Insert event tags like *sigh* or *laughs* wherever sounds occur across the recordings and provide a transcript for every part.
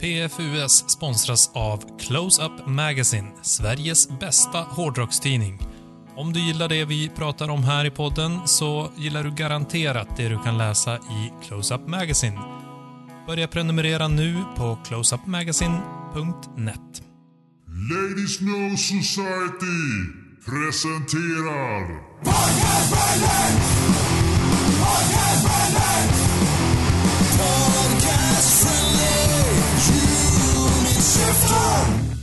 PFUS sponsras av Close-Up Magazine, Sveriges bästa hårdrockstidning. Om du gillar det vi pratar om här i podden så gillar du garanterat det du kan läsa i Close-Up Magazine. Börja prenumerera nu på closeupmagazine.net. Ladies No Society presenterar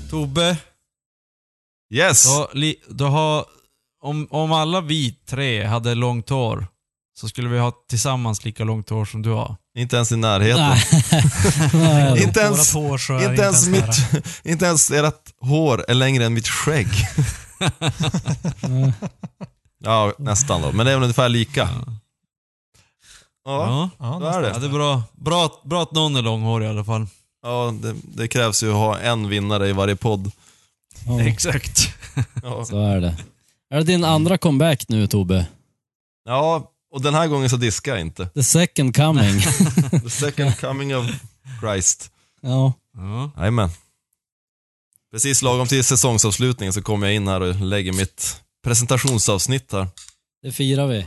Tobbe, Yes! du har, li- du har om, om alla vi tre hade långt hår så skulle vi ha tillsammans lika långt hår som du har. Inte ens i närheten. Nej. *laughs* Inte ens, hår är det inte ens, nära. mitt, *laughs* inte ens ert hår är längre än mitt skägg. *laughs* ja, nästan då. Men det är väl ungefär lika. Ja, Ja. så är ja, det. det är bra. Bra, bra att någon är långhårig i alla fall. Ja, det, det krävs ju att ha en vinnare i varje podd. Ja, *laughs* Exakt. Ja. så är det. Är det din andra comeback nu Tobbe? ja, och den här gången så diskar jag inte. The second coming. *laughs* The second *laughs* coming of Christ. ja. Ja. Jajamän. Precis lagom till säsongsavslutningen så kommer jag in här och lägger mitt presentationsavsnitt här. Det firar vi.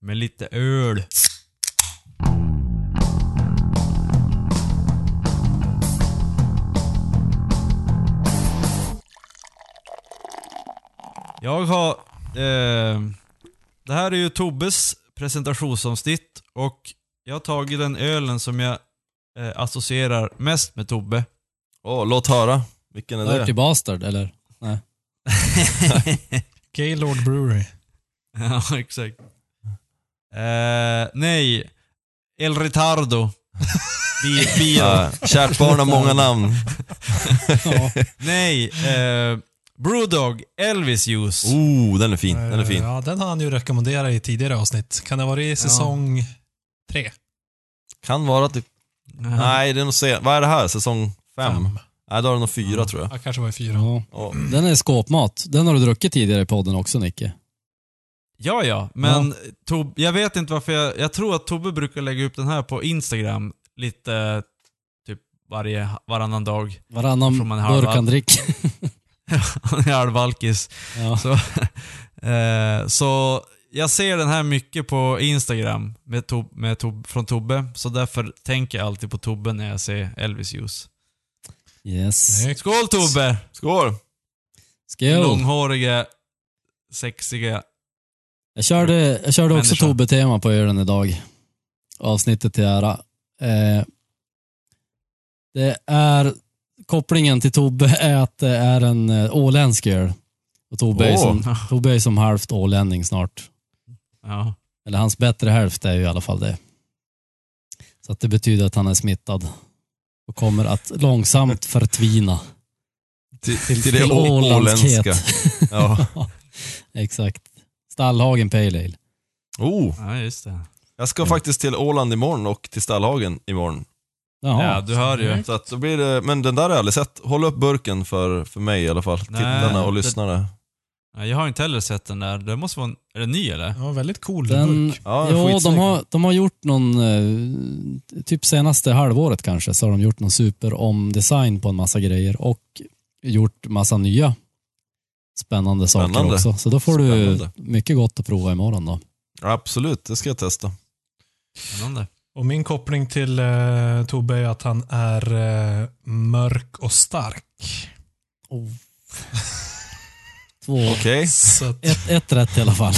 Med lite öl. Jag har... Eh, det här är ju Tobbes presentationsavsnitt och jag har tagit den ölen som jag eh, associerar mest med Tobbe. Åh, låt höra. Vilken är Dirty det? Bastard, eller? Nej. *laughs* Gaylord Brewery. ja, exakt. Eh, nej. El Retardo. *laughs* Bi- bio. Kärt barn har många namn. *laughs* Nej, eh, Brewdog Elvis Juice. Oh, den är fin. Den är fin. Ja, den har han ju rekommenderat i tidigare avsnitt. Kan det varit i säsong tre? Kan vara att det... Nej, det är nog se... Vad är det här? Säsong fem? Fem. Nej, då är det nog fyra tror jag. Ja, kanske var i fyra. Ja. Ja. Den är skåpmat. Den har du druckit tidigare i podden också Nicke. Ja, ja, men Tob, jag vet inte varför jag... Jag tror att Tobbe brukar lägga upp den här på Instagram lite typ varje, varannan dag. Varannan burk han drick. *laughs* *laughs* Han är halvalkis. Ja. Så, *laughs* eh, så jag ser den här mycket på Instagram med Tob, med Tob, från Tobbe, så därför tänker jag alltid på Tobbe när jag ser Elvis Juice. Yes. Skål Tobbe! Skål! Skål. Långhåriga, sexiga. Jag körde, jag körde också. Tobbe-tema på ölen idag. Avsnittet till ära. Eh, det är, kopplingen till Tobbe är att det är en eh, åländsk öl. Och Tobbe, är Åh. som, *laughs* Tobbe är som halvt ålänning snart. Ja. Eller hans bättre hälft är ju i alla fall det. Så att det betyder att han är smittad. Och kommer att långsamt förtvina. Till, Till- till det åländska. *laughs* Ja. *laughs* Exakt. Stallhagen Pale Ale. Oh, ja, just det. jag ska faktiskt till Åland imorgon och till Stallhagen imorgon. Jaha. Ja, du hör ju. Så att då blir det, men den där har jag aldrig sett. Håll upp burken för, för mig i alla fall. Nej, Tittarna och det- lyssnarna. Ja, Jag har inte heller sett den där. Det måste vara en, Är den ny eller? Ja, väldigt cool Den, burk. Ja, ja, de skitsnygg. har, de har gjort någon, eh, typ senaste halvåret kanske, så har de gjort någon super om design på en massa grejer och gjort massa nya spännande saker Spännande. också. Så då får Spännande. du mycket gott att prova imorgon då. Absolut, det ska jag testa. Spännande. Och min koppling till eh, Tobbe är att han är eh, mörk och stark. *laughs* Två, Okej, att ett, ett rätt i alla fall.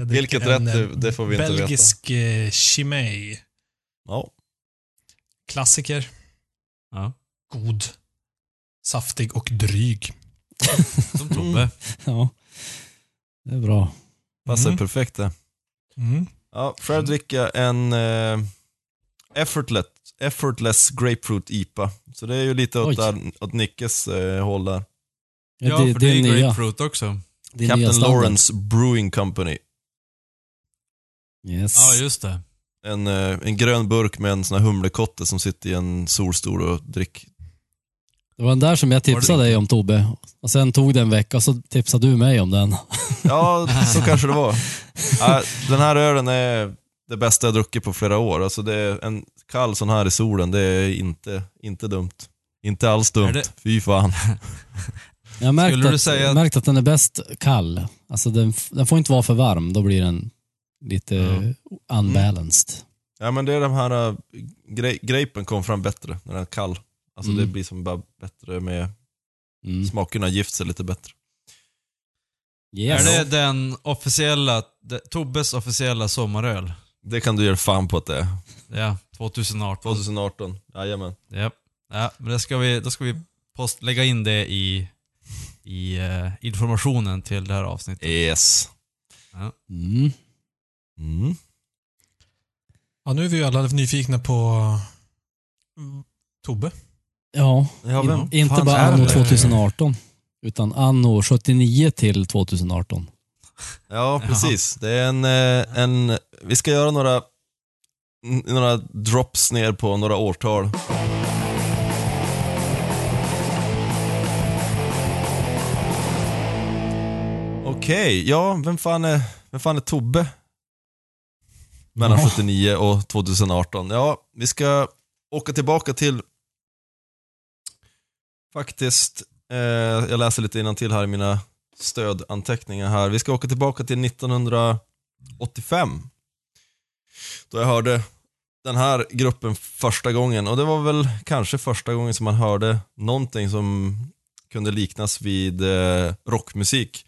*laughs* vilket en, rätt eh, det, får vi inte veta. Belgisk eh, Chimay. Ja. Klassiker. Ja. God. Saftig och dryg. *laughs* Som Tobbe. Ja, det är bra. Passar Mm. perfekt det. Mm. Ja, dricker jag en eh, effortless, effortless Grapefruit IPA. Så det är ju lite åt, där, åt Nickes eh, håll där. Ja, det, för det det är nya, grapefruit också. nya Captain. Lawrence Brewing Company. Yes. Ja, just det. En, eh, en grön burk med en sån här humlekotte som sitter i en solstol och drick. Det var den där som jag tipsade dig om Tobbe. Och sen tog det en vecka och så tipsade du mig om den. *laughs* Ja, så kanske det var. Den här ölen är det bästa jag druckit på flera år. Alltså det är en kall sån här i solen, det är inte, inte dumt. Inte alls dumt. Det- Fy fan. *laughs* Jag har märkt, Skulle att, säga att- märkt att den är bäst kall. Alltså den, den får inte vara för varm, då blir den lite Ja. unbalanced. Ja men det är de här, uh, gre grapen kom fram bättre när den är kall. Alltså Mm. det blir som bara bättre med, Mm. smakerna gift sig lite bättre. Yes. Är det den officiella, de, Tobbes officiella sommaröl? Det kan du göra fan på att det är. Ja, 2018. 2018, jajamän. Japp. Ja, men det ska vi, då ska vi post, lägga in det i, i eh, informationen till det här avsnittet. Yes. Mm. Mm. Ja, nu är vi ju alla nyfikna på mm, Tobbe. Ja, Ja, in, vem inte bara anno det? 2018, utan anno 79 till 2018. Ja, precis. Det är en, eh, en, vi ska göra några, några drops ner på några årtal. Okej, ja, vem fan är, vem fan är Tobbe? Mellan Ja. 79 och 2018. Ja, vi ska åka tillbaka till faktiskt, eh, jag läser lite till här i mina stödanteckningar här. Vi ska åka tillbaka till 1985. Då jag hörde den här gruppen första gången och det var väl kanske första gången som man hörde någonting som kunde liknas vid eh, rockmusik.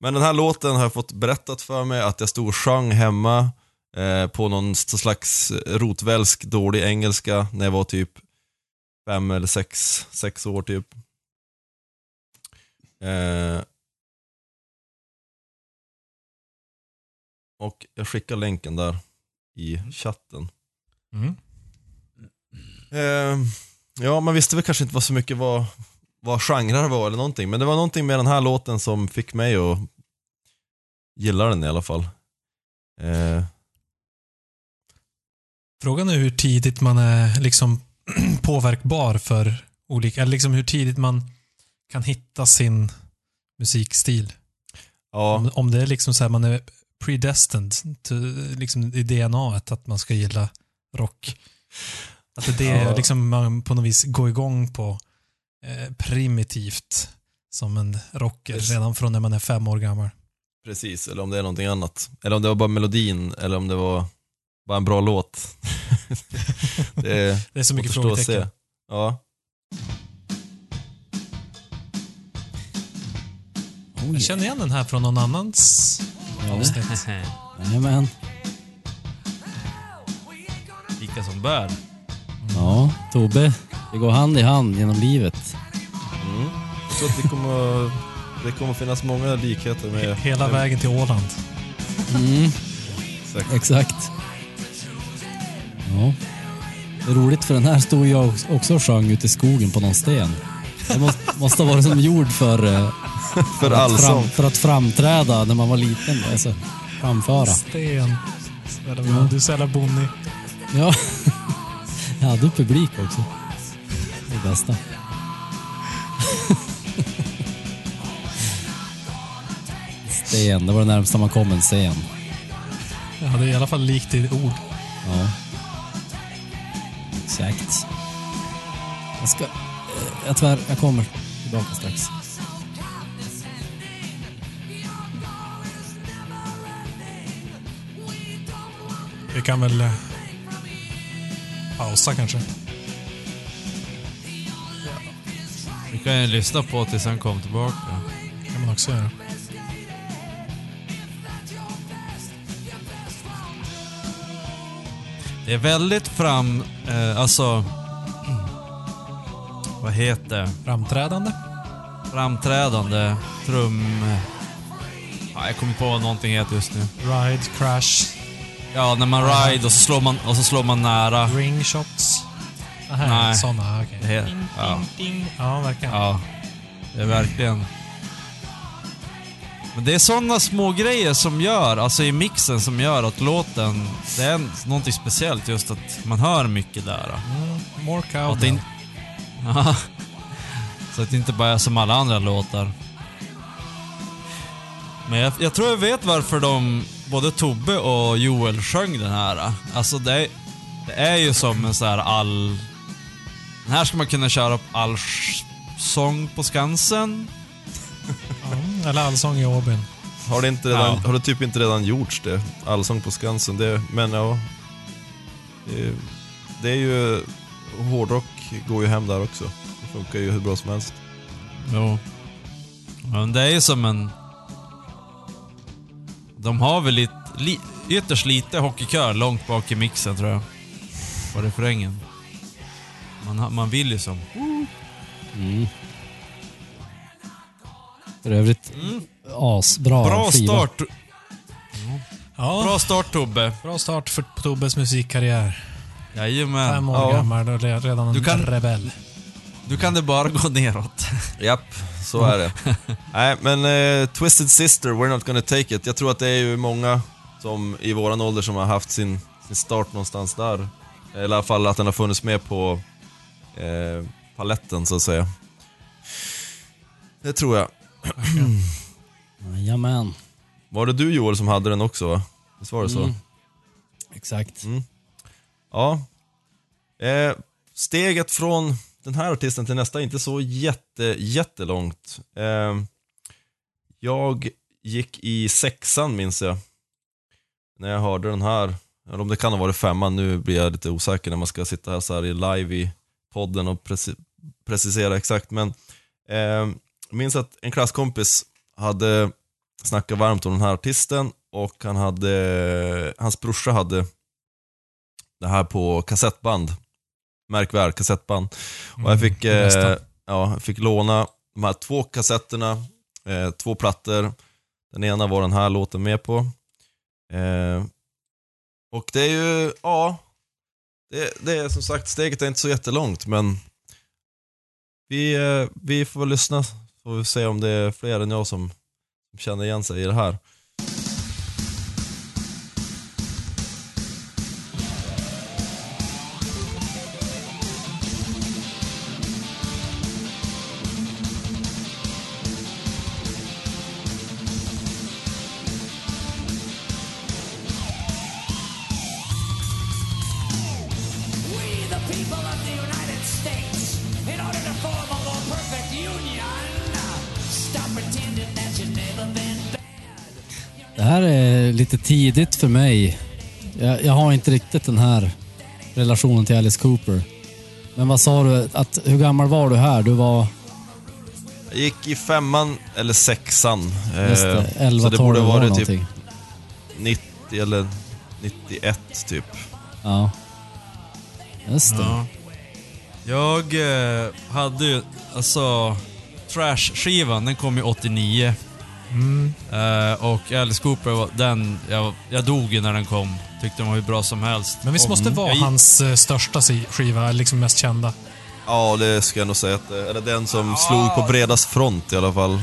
Men den här låten har jag fått berättat för mig att jag stod och sjöng hemma eh, på någon slags rotvälsk dålig engelska när jag var typ fem eller sex, sex år typ. Eh, och jag skickar länken där i chatten. Mm. Eh, ja, man visste väl kanske inte vad så mycket vad, vad genrer var eller någonting, men det var någonting med den här låten som fick mig att gilla den i alla fall. Eh, Frågan är hur tidigt man är liksom *clears throat* påverkbar för olika, eller liksom hur tidigt man kan hitta sin musikstil. ja, Om, om det är liksom så här, man är predestined to, liksom i DNA att man ska gilla rock. Att det är det Ja. liksom man på något vis går igång på eh, primitivt som en rocker Precis. redan från när man är fem år gammal. precis. Eller om det är någonting annat. Eller om det var bara melodin, eller om det var bara en bra låt. *laughs* *laughs* det är Det är så mycket frågetecken. Ja. Jag känner igen den här från någon annans avsnitt. *laughs* Jajamän. Lika som bär. Ja, Tobbe, vi går hand i hand genom livet. Mm. Jag tror att det kommer, det kommer finnas många likheter med... Hela vägen till Åland. Mm, Exakt. exakt. Ja. Roligt för den här stod jag också och sjöng ute i skogen på någon sten. Det måste, måste ha varit som gjord för, eh, *laughs* För att, fram, för att framträda när man var liten. Alltså, framföra. Sten. Bra. Du är så jävla bonnig. Ja. *laughs* Jag hade publik också. Det bästa. *laughs* Sten, det var det närmsta man kom en scen. Ja, det är i alla fall likt i ord. Ja. Exakt. Jag ska... eh, Jag tvär, jag kommer tillbaka strax. Vi kan väl eh, pausa kanske. Vi kan ju lyssna på tills han kommer tillbaka. kan man också göra. Det är väldigt fram... Eh, alltså... Vad heter? Framträdande. Framträdande trum... Ja, jag kommer på vad någonting heter just nu. Ride, crash, Ja, när man ride och så slår man, och så slår man nära. ring shots. Aha, Nej. Sådana, okej. Heter, ja, Ding. Ja, verkligen. ja, det är verkligen... Men det är sådana små grejer som gör, alltså i mixen som gör att låten, det är någonting speciellt just att man hör mycket där. Mm, more Och att cowbell. in... Så att det inte bara är som alla andra låtar. Men jag, jag tror jag vet varför de, både Tobbe och Joel sjöng den här. Alltså det Det är ju som en sån här all... Den här ska man kunna köra upp all sång på Skansen. Eller Allsång i Åbyn. Har det, inte redan, Ja. har det typ inte redan gjorts det? Allsång på Skansen, det, men ja. Det, det är ju... Hårdrock går ju hem där också. Det funkar ju hur bra som helst. Jo. Men det är ju som en... De har väl lite, li, ytterst lite hockeykör långt bak i mixen tror jag. På refrängen. Man, man vill ju som. Mm. För övrigt, asbra Bra skiva. start. Ja, Bra start Tobbe. bra start för Tobbes musikkarriär. Fem Jajamän. år Ja. gammal och re- redan en Du kan- rebell. Nu kan det bara gå neråt. *laughs* Japp, så är det. Nej, men eh, Twisted Sister, We're Not Gonna Take It. Jag tror att det är ju många som i våran ålder som har haft sin, sin start någonstans där. Eller i alla fall att den har funnits med på eh, paletten så att säga. Det tror jag. Jajamän. Var det du Joel som hade den också va? Visst var det så? Mm. Exakt. Ja. Eh, steget från den här artisten till nästa är inte så jätte, jättelångt. Eh, jag gick i sexan minns jag. När jag hörde den här. Eller om det kan ha varit femman, nu blir jag lite osäker när man ska sitta här så här i live i podden och preci- precisera exakt. Men eh, jag minns att en klasskompis hade snackat varmt om den här artisten och han hade, hans brorsa hade det här på kassettband. Märk väl, kassettband. Och jag fick, det bästa. eh, ja, jag fick låna de här två kassetterna, eh, två plattor. Den ena var den här låten med på. Eh, och det är ju, ja, det, det är som sagt, steget är inte så jättelångt, men vi, eh, vi får väl lyssna, får vi se om det är fler än jag som, känner igen sig i det här. Tidigt för mig. Jag, jag har inte riktigt den här relationen till Alice Cooper. Men vad sa du? Att, hur gammal var du här? Du var... Jag gick i femman eller sexan. Just Eh, det, 11, så det 12 borde var vara typ någonting. 90 eller 91 typ. Ja. Just det. Ja. Jag eh, hade ju, alltså, Trash-skivan, den kom ju 89. Mm. Eh, och Alice Cooper, var- den, jag, jag dog ju när den kom. Tyckte den var hur bra som helst. Men visst måste vara jag- hans eh, största skiva, liksom mest kända? Ja, det ska jag nog säga att det är. Eller den som slog på bredast front i alla fall.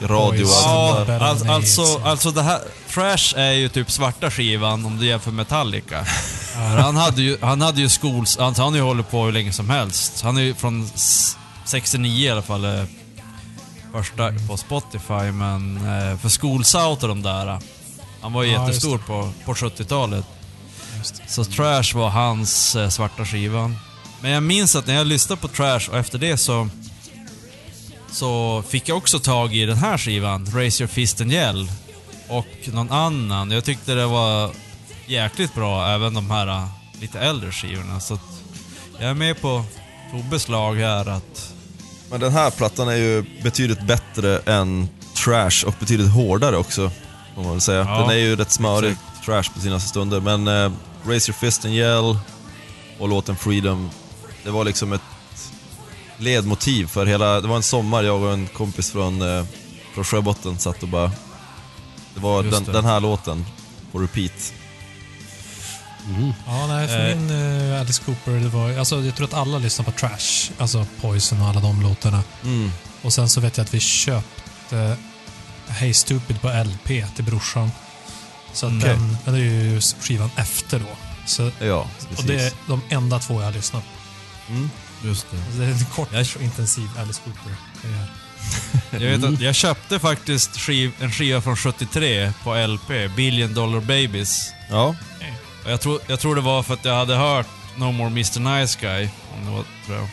I radio och allt sånt där. Alltså, alltså, alltså det här... Trash är ju typ svarta skivan om du jämför Metallica. *laughs* Han hade ju, han hade ju skols... Alltså han har ju hållit på hur länge som helst. Han är ju från s- 69 i alla fall. Första på Spotify, men eh, för Schoolsout och de där. eh, Han var ju Ja, jättestor på, på 70-talet. Just det. Så Trash var hans eh, svarta skivan. Men jag minns att när jag lyssnade på Trash och efter det så... Så fick jag också tag i den här skivan, Raise Your Fist and Yell. Och någon annan. Jag tyckte det var jäkligt bra, även de här eh, lite äldre skivorna. Så att jag är med på Tobbes lag här att... Men den här plattan är ju betydligt bättre än Trash och betydligt hårdare också. Får man väl säga. Ja, den är ju rätt smörig, Trash på sina stunder. Men eh, Raise Your Fist and Yell och låten Freedom, det var liksom ett ledmotiv för hela... Det var en sommar, jag och en kompis från, eh, från Sjöbotten satt och bara... Det var den, den här låten på repeat. Ja, nej, för Eh. min uh, Alice Cooper, det var, alltså, jag tror att alla lyssnar på Trash, alltså Poison och alla de låtarna. Mm. Och sen så vet jag att vi köpte Hey Stupid på LP till brorsan. Så att Okej. den, den är ju skivan efter då. Så, Ja, precis. och det är de enda två jag har lyssnat på. Mm. Just det. Alltså, det är en kort Jag- och intensiv Alice Cooper. Jag, vet att jag köpte faktiskt skiv, en skiva från 73 på LP, Billion Dollar Babies. Ja, Och jag, tror, jag tror det var för att jag hade hört No More Mr Nice Guy. Om det var, tror jag.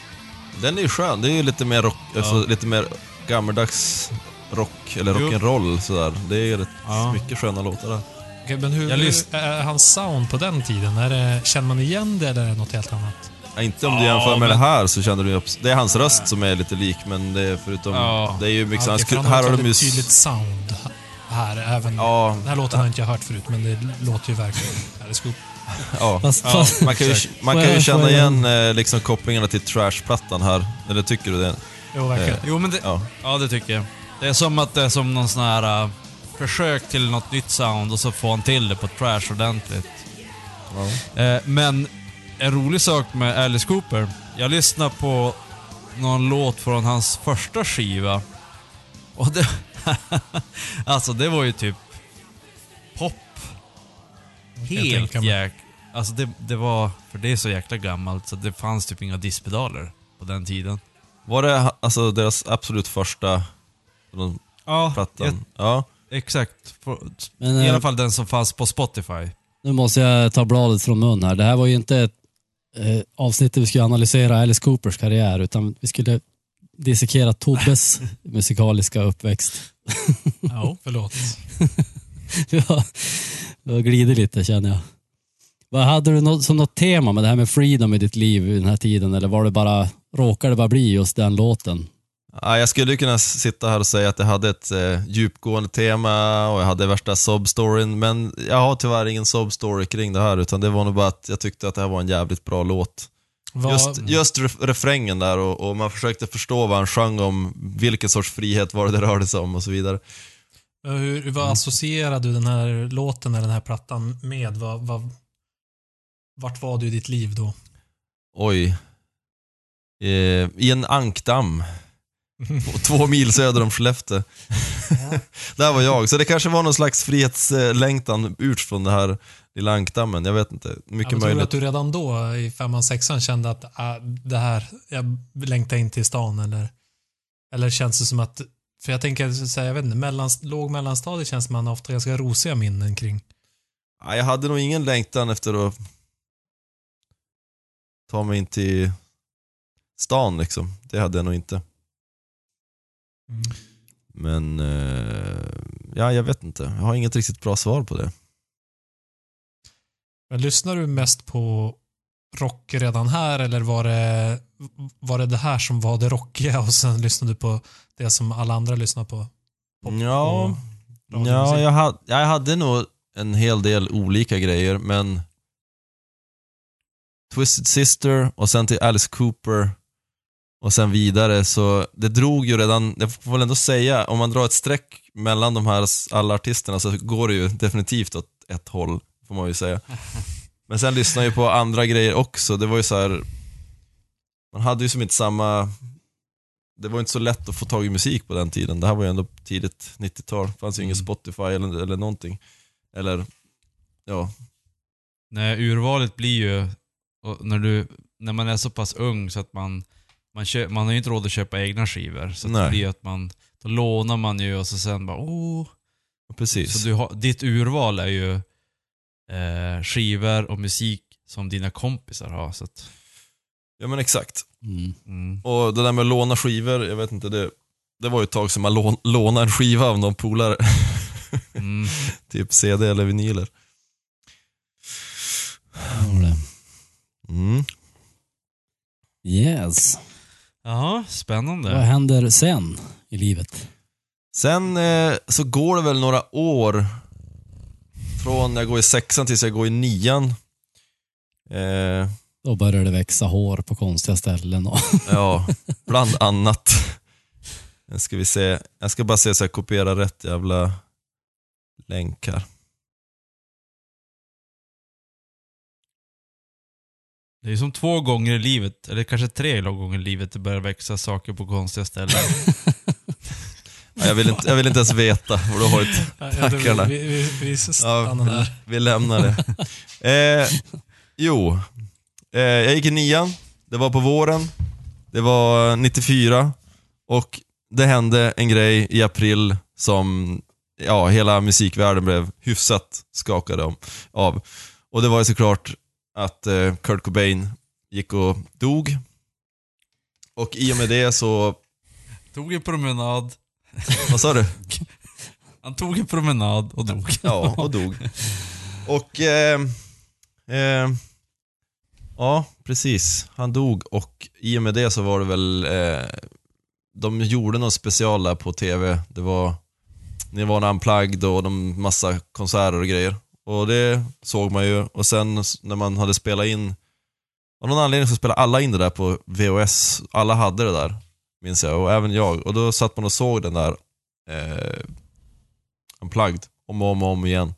Den är ju skön. Det är ju lite mer rock, alltså, lite mer gammaldags rock, eller rock'n'roll sådär. Det är rätt Ja. mycket sköna låtar där. Okej, men hur, Jag hur är hans sound på den tiden? Är det, känner man igen det eller är det något helt annat? Ja, inte om Ja, du jämför med men- det här så känner du ju... Det är hans röst som är lite lik, men det är förutom... Ja. Det är ju mycket... Ja, han han här har de ju... tydligt sound här. Även, Ja, Den här låten har inte jag hört förut, men det låter ju verkligen Alice Cooper. ja. Fast, Ja. Man kan ju, man kan ju känna igen eh, liksom kopplingarna till Trash-plattan här. Eller tycker du det? Jo, verkligen. Eh, Jo, men det, Ja. ja, det tycker jag. Det är som att det är som någon sån här uh, försök till något nytt sound och så får han till det på trash ordentligt. ja. Eh, men en rolig sak med Alice Cooper. Jag lyssnade på någon låt från hans första skiva. Och det... *laughs* alltså det var ju typ pop. Helt tänka mig. jäk... Alltså det, det var... För det är så jäkla gammalt så det fanns typ inga diskpedaler på den tiden. Var det alltså deras absolut första de, Ja, plattan? Ja. exakt. För, Men, I eh, alla fall den som fanns på Spotify. nu måste jag ta bladet från mun här. Det här var ju inte ett eh, avsnitt där vi skulle analysera Alice Coopers karriär, utan vi skulle dissekera Tobbes *laughs* musikaliska uppväxt. Ja, *laughs* förlåt. *laughs* Vi har, glidit lite känner jag. Vad Hade du något, som något tema med det här med freedom i ditt liv i den här tiden eller var det bara, råkade det bara bli just den låten? Ja, jag skulle kunna sitta här och säga att jag hade ett eh, djupgående tema och jag hade värsta sob-storyn, men jag har tyvärr ingen sob-story kring det här, utan det var nog bara att jag tyckte att det här var en jävligt bra låt. Vad, Just, just ref refrängen där och, och man försökte förstå vad han sjöng om, vilken sorts frihet var det det rörde sig om och så vidare. hur, Mm. vad associerar du den här låten eller den här plattan med? Vad, vad, vart var du i ditt liv då? Oj. Eh, I en ankdamm. *laughs* Två- Två mil söder om Skellefteå. *laughs* Där var jag. Så det kanske var någon slags frihetslängtan ut från det här lilla ankdammen. Jag vet inte. Ja, Mycket men tror du möjligt. att du redan då i femman, sexan kände att äh, det här, jag längtar in till stan eller? Eller känns det som att, för jag tänker säga, jag vet inte, mellan, låg mellanstadiet känns man haft ganska rosiga minnen kring. Ja, jag hade nog ingen längtan efter att ta mig in till stan liksom. Det hade jag nog inte. Men, eh, ja jag vet inte. Jag har inget riktigt bra svar på det. Men lyssnar du mest på rock redan här eller var det, var det det här som var det rockiga och sen lyssnade du på det som alla andra lyssnar på? Pop Ja, ja jag, hade, jag hade nog en hel del olika grejer, men Twisted Sister och sen till Alice Cooper och sen vidare, så det drog ju redan, jag får väl ändå säga, om man drar ett streck mellan de här alla artisterna så går det ju definitivt åt ett håll, får man ju säga. Men sen lyssnade jag ju på andra grejer också, det var ju så här. man hade ju som inte samma det var inte så lätt att få tag i musik på den tiden. Det här var ju ändå tidigt 90-tal. Det fanns ju ingen Mm. Spotify eller, eller någonting. Eller, ja. Nej, urvalet blir ju... När, du, när man är så pass ung så att man... Man, kö, man har ju inte råd att köpa egna skivor. Så det blir ju att man... Då lånar man ju och så sen bara oh. Precis. Så du har, ditt urval är ju eh, skivor och musik som dina kompisar har. Så att, Ja men exakt. Mm. mm. Och det där med att låna skivor, jag vet inte, det, det var ju ett tag sedan man lån, lånade en skiva av någon polare. *laughs* Mm. typ CD eller vinyler. Mm. Yes. Ja, Vad spännande. händer sen i livet? Sen eh, så går det väl några år från jag går i sexan tills jag går i nian. Eh, Då börjar det växa hår på konstiga ställen. Och *laughs* Ja, bland annat. Nu ska vi se. Jag ska bara se så jag kopierar rätt jävla länk här. Det är som två gånger i livet, eller kanske tre gånger i livet, det börjar växa saker på konstiga ställen. *laughs* Ja, Jag vill inte, jag vill inte ens veta vad du har *laughs* varit. Ja, ja, vi, vi, vi Ja, stannar där. vi, vi lämnar det. Eh, jo, eh, jag gick i nian. Det var på våren. Det var 94. Och det hände en grej i april som ja, hela musikvärlden blev hyfsat skakade om, av. Och det var ju såklart att eh, Kurt Cobain gick och dog. Och i och med det så, Tog en promenad. *laughs* vad sa du? Han tog en promenad och dog. Ja, och dog. Och, eh, eh, ja precis. Han dog och i och med det så var det väl, eh, de gjorde något special där på TV. Det var Nirvana Unplugged och de massa konserter och grejer. Och det såg man ju. Och sen när man hade spelat in, av någon anledning så spelade alla in det där på VHS. Alla hade det där, minns jag. Och även jag. Och då satt man och såg den där eh, Unplugged om och om och om igen.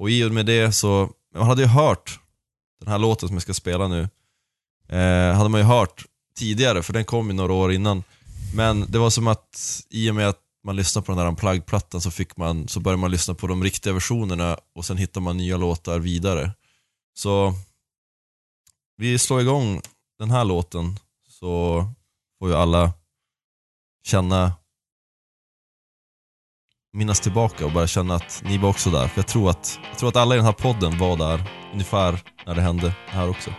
Och i och med det så, man hade ju hört den här låten som jag ska spela nu, eh, hade man ju hört tidigare, för den kom ju några år innan. Men det var som att i och med att man lyssnade på den där Unplugged-plattan så, fick man, så började man lyssna på de riktiga versionerna och sen hittar man nya låtar vidare. Så vi slår igång den här låten så får ju alla känna minnas tillbaka och bara känna att ni var också där. För jag tror att, jag tror att alla i den här podden var där ungefär när det hände här också.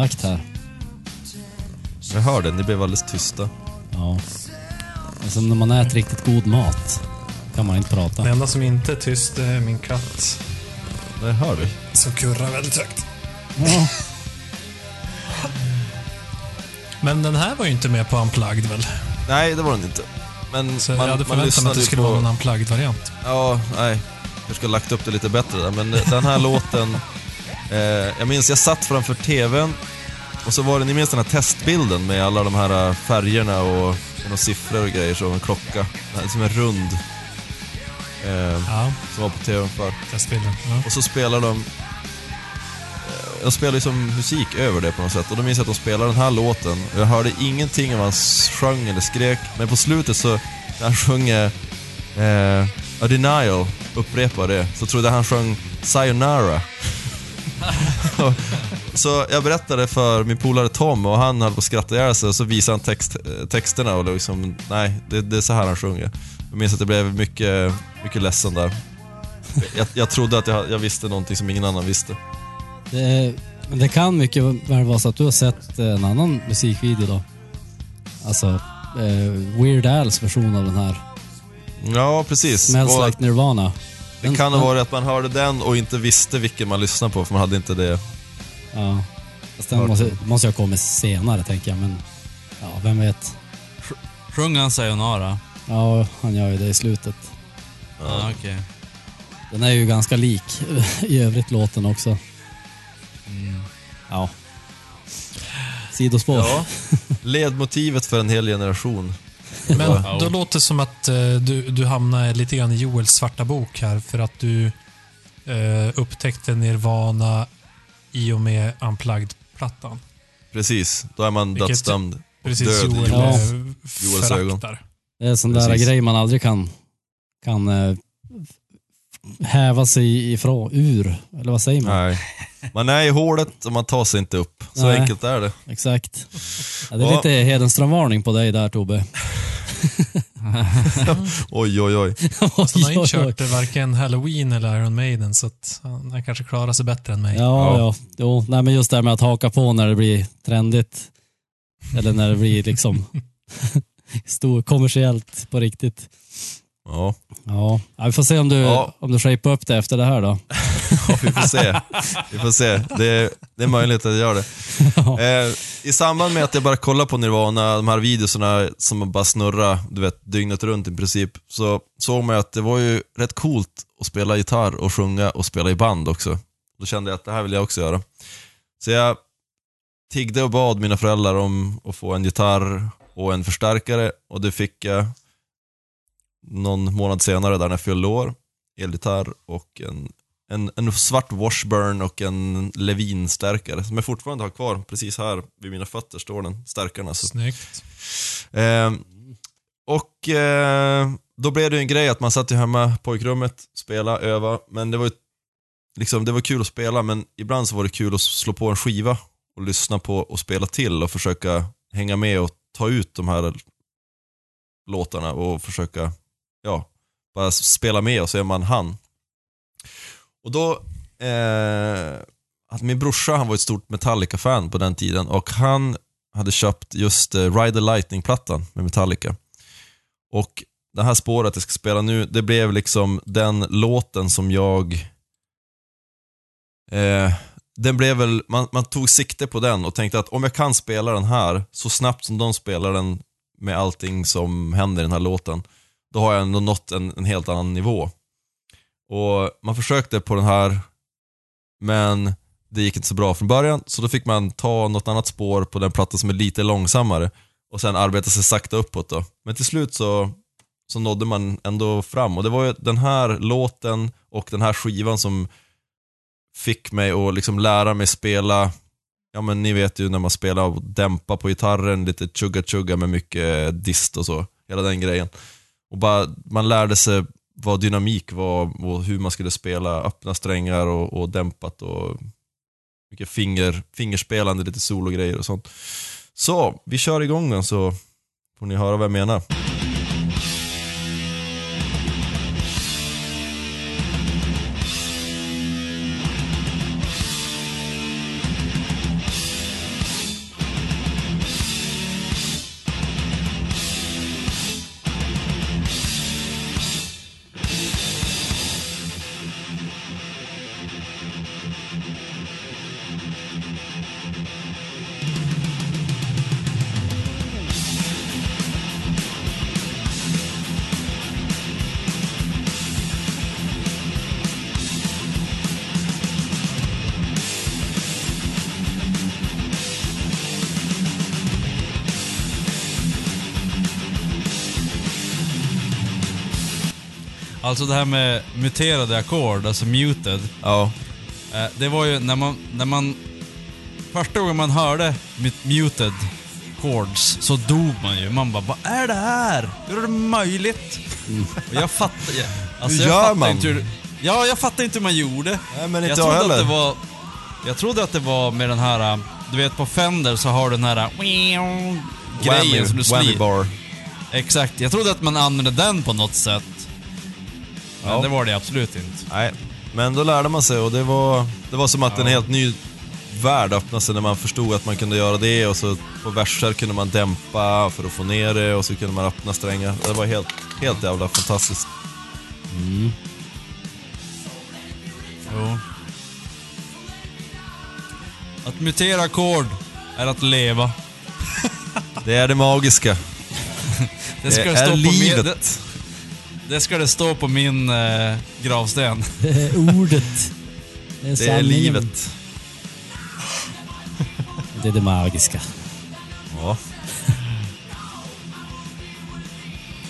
Andakt här. Jag hör det, ni blev alldeles tysta. Ja. Det är som när man äter riktigt god mat. kan man inte prata. Det enda som inte är tyst det är min katt Jag hör det. som kurrar väldigt högt. Ja. Men den här var ju inte med på Unplugged väl? Nej, det var den inte. Men Så jag hade förväntat mig att det skulle vara någon Unplugged-variant. Ja, nej. Jag skulle ha lagt upp det lite bättre där, men den här *laughs* låten... Eh, jag minns, jag satt framför TVn och så var det, ni minns den här testbilden med alla de här eh, färgerna och några siffror och grejer som en klocka. Som en rund. Eh, Ja, som var på TVn för. testbilden. Ja. Och så spelar de... eh, De spelar ju som musik över det på något sätt. Och då minns jag att de spelade den här låten. Och jag hörde ingenting om han sjöng eller skrek. Men på slutet så, när han sjunger eh, A Denial, upprepar det, så trodde jag han sjöng Sayonara. *laughs* så jag berättade för min polare Tom och han höll på att skratta ihjäl sig och så visade han text, eh, texterna och liksom, nej, det, det är så här han sjunger. Jag minns att jag blev mycket, mycket ledsen där. Jag, jag trodde att jag, jag visste någonting som ingen annan visste. Det, det kan mycket väl vara så att du har sett eh, en annan musikvideo då. Alltså, eh, Weird Al's version av den här. Ja, precis. Smells Och like Nirvana. Det kan ha varit att man hörde den och inte visste vilken man lyssnade på, för man hade inte det. Ja. Fast den måste, måste jag komma senare tänker jag, men ja, vem vet. Sjöng han Sayonara? Ja, han gör ju det i slutet. Ja, okej. Den är ju ganska lik *laughs* i övrigt låten också. Ja. Sidospår. Ja. Ledmotivet för en hel generation. Men då låter det som att eh, du, du hamnar lite grann i Joels svarta bok här för att du eh, upptäckte Nirvana i och med Unplugged-plattan. Precis, då är man Vilket- dödsdömd. Precis, Död i Joel Ja. eh, Joels ögon. Det är en sån där Precis. grej man aldrig kan, kan eh, häva sig ifrån, ur. Eller vad säger man? Nej. Man är i hålet och man tar sig inte upp. Så Nej. enkelt är det. Exakt. Ja, det är Ja. lite Hedenström-varning på dig där Tobbe. *laughs* Oj, oj, oj. Han har inte kört varken Halloween eller Iron Maiden så att han, kanske klarar sig bättre än mig. Ja, ja. Jo, nej, men just det här med att haka på när det blir trendigt. Eller när det blir liksom *laughs* *laughs* stor, kommersiellt på riktigt. Ja, Ja, ja vi får se om du, Ja. om du shapar upp det efter det här då. *laughs* ja vi får se. Vi får se. Det är, det är möjligt att jag gör det. *laughs* Eh, I samband med att jag bara kollar på Nirvana, de här videorna som bara snurrar, du vet, dygnet runt i princip, så såg man att det var ju rätt coolt att spela gitarr och sjunga och spela i band också. Då kände jag att det här vill jag också göra. Så jag tiggde och bad mina föräldrar om att få en gitarr och en förstärkare och det fick jag någon månad senare där när jag fyllde år. Elgitarr och en en, en svart Washburn och en Levin-stärkare som jag fortfarande har kvar. Precis här vid mina fötter står den, stärkaren alltså. Snyggt. Eh, och eh, då blev det ju en grej att man satt ju hemma i pojkrummet, spela, öva, men det var ju liksom, det var kul att spela, men ibland så var det kul att slå på en skiva och lyssna på och spela till och försöka hänga med och ta ut de här låtarna och försöka, ja, bara spela med och så är man han. Och då, eh, att min brorsa han var ett stort Metallica-fan på den tiden och han hade köpt just eh, Ride the Lightning-plattan med Metallica. Och det här spåret jag ska spela nu, det blev liksom den låten som jag... Eh, den blev väl, man, man tog sikte på den och tänkte att om jag kan spela den här så snabbt som de spelar den med allting som händer i den här låten, då har jag ändå nått en, en helt annan nivå. Och man försökte på den här, men det gick inte så bra från början, så då fick man ta något annat spår på den platta som är lite långsammare och sen arbeta sig sakta uppåt då. Men till slut så, så nådde man ändå fram och det var ju den här låten och den här skivan som fick mig att liksom lära mig spela, ja men ni vet ju när man spelar och dämpa på gitarren, lite chugga-chugga med mycket dist och så, hela den grejen. Och bara, man lärde sig vad dynamik var och hur man skulle spela öppna strängar och, och dämpat och mycket finger, fingerspelande, lite sologrejer och sånt. Så, vi kör igång den så får ni höra vad jag menar. Alltså det här med muterade ackord, alltså muted. Ja, Eh, det var ju när man, när man... Första gången man hörde mut- muted chords så dog man ju. Man bara, vad är det här? Hur är det möjligt? Och jag fattar jag, alltså Hur jag gör fattar man? Inte hur, ja, jag fattar inte hur man gjorde. Nej, men inte jag jag trodde heller. att det var... Jag trodde att det var med den här... Du vet på Fender så har du den här... Grejen som du whammy bar. Exakt. Jag trodde att man använde den på något sätt. Men Ja. det var det absolut inte. Nej, men då lärde man sig och det var, det var som att en helt ny värld öppnade sig när man förstod att man kunde göra det och så på verser kunde man dämpa för att få ner det och så kunde man öppna strängar. Det var helt, helt jävla fantastiskt. Jo. Att mutera ackord är att leva. Det är det magiska. *laughs* Det ska Det är på min, det, livet. Det ska det stå på min eh, gravsten. Det *laughs* är ordet. Det är, Det är sanningen. livet. Det är det magiska. Ja.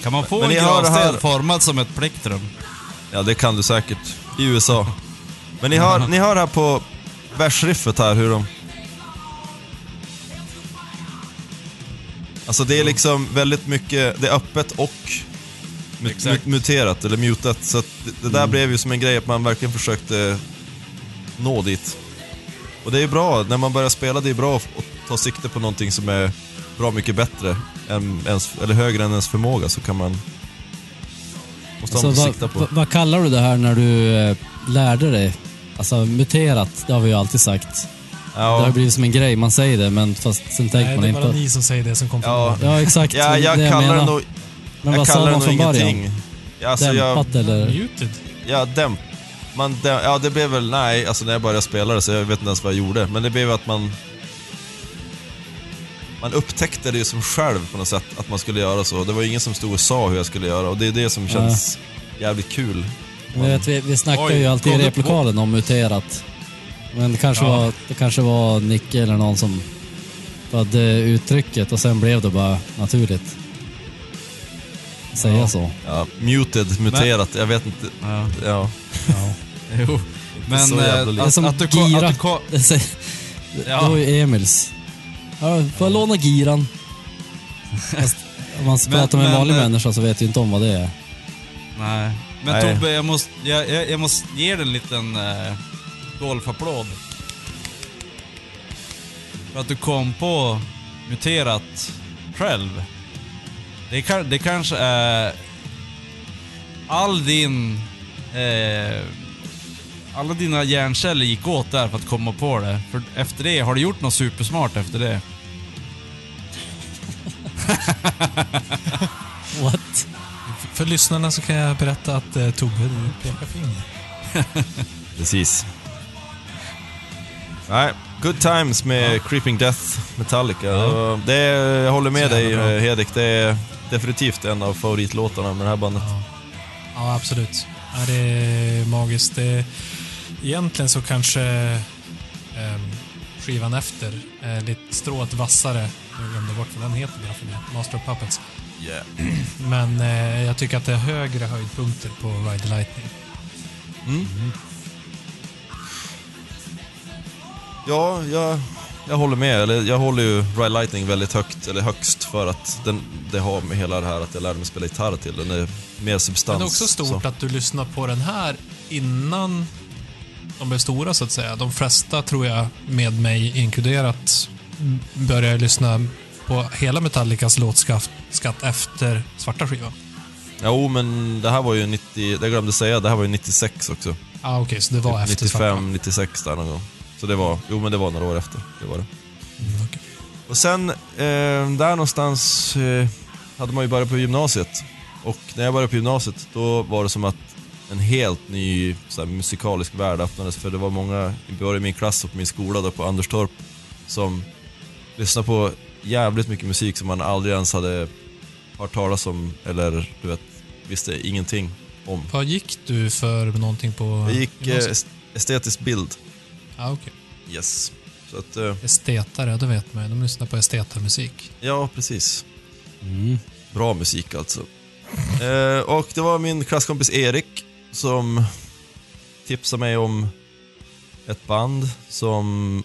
Kan man få Men en ni hör det gravsten här- formad som ett plektrum? ja, det kan du säkert. I USA. Men ni hör, ni hör här på versriffet här hur de... Alltså det är liksom väldigt mycket, det är öppet och Exakt. mu- muterat, eller mutat. Så att det, det där blev ju som en grej att man verkligen försökte nå dit. Och det är ju bra, när man börjar spela, det är bra att ta sikte på någonting som är bra mycket bättre, än ens, eller högre än ens förmåga, så kan man... Måste Alltså, man vad, sikta på. vad, vad kallar du det här när du eh, lärde dig? Alltså muterat, det har vi ju alltid sagt. Det har Ja, blivit som en grej, man säger det men fast sen tänker Nej, man det är inte bara på... ni som säger det som kom från Ja. Ja exakt, ja det jag det kallar det menar. nog, Men jag vad sa man från början? ingenting. Ja, Alltså jag, Dämpat eller? Muted. ja, dämp. Man, däm, ja, det blev väl, nej, alltså när jag började spela det så jag vet inte ens vad jag gjorde. Men det blev att man... Man upptäckte det ju som själv på något sätt, att man skulle göra så. Det var ingen som stod och sa hur jag skulle göra och det är det som känns jävligt kul. Jag vet, vi, vi snackar Oj, ju alltid i replokalen om muterat. Men det kanske, Ja. var, det kanske var Nicke eller någon som hade uttrycket och sen blev det bara naturligt. Säga Ja. så. Ja, muted, muterat, jag vet inte. Ja. Ja. Jo. *laughs* Men så jävla eh. Det är att, som att du, gira. att du, *laughs* Det, säger- Ja. det var ju Emils. Ja, får jag låna giran? *laughs* Fast om man Men- pratar med en men, vanlig eh, människa så vet ju inte om vad det är. Nej. Men Nej. Tobbe, jag måste, jag, jag, jag måste ge dig en liten eh, golfapplåd. För att du kom på muterat själv. Det, kan, det kanske är... All din... Eh, alla dina hjärnceller gick åt där för att komma på det. För efter det, har du gjort något supersmart efter det? *laughs* What? För lyssnarna så kan jag berätta att eh, Tobbe, pekar finger. *laughs* Precis. Nej, Good Times med Creeping Death Metallica. Och Det jag håller med dig eh, Hedik, det är definitivt en av favoritlåtarna med det här bandet. Ja, ja absolut. Ja, det är magiskt. Det, egentligen så kanske ehm, skivan efter är lite strået vassare. Jag glömde bort vad den heter det. Master of Puppets. Yeah. *clears throat* Men eh, jag tycker att det är högre höjdpunkter på Ride the Lightning. Ja, jag, jag håller med. Eller jag håller ju Ride Lightning väldigt högt, eller högst, för att den, det har med hela det här att jag lärde mig spela gitarr till. Den är mer substans. Men det är också stort så. att du lyssnar på den här innan de blev stora så att säga. De flesta tror jag, med mig inkluderat, började lyssna på hela Metallicas låtskatt skatt efter svarta skivan. Jo, men det här var ju 90, det glömde säga, det här var ju 96 också. Ah, okej, så det var Typ efter svarta. 95, 96 där någon gång. Så det var, jo men det var några år efter. Det var det. Mm, okej. Och sen, eh, där någonstans eh, hade man ju börjat på gymnasiet. Och när jag började på gymnasiet, då var det som att en helt ny så här, musikalisk värld öppnades. För det var många, både i min klass och på min skola då på Anderstorp, som lyssnade på jävligt mycket musik som man aldrig ens hade hört talas om, eller du vet, visste ingenting om. Vad gick du för någonting på Jag gick eh, estetisk bild. Ja, okej. Yes. Så att, eh, Estetare, det vet man ju. De lyssnar på estetarmusik. ja precis. Mm. Bra musik alltså. Eh, och det var min klasskompis Erik som tipsade mig om ett band som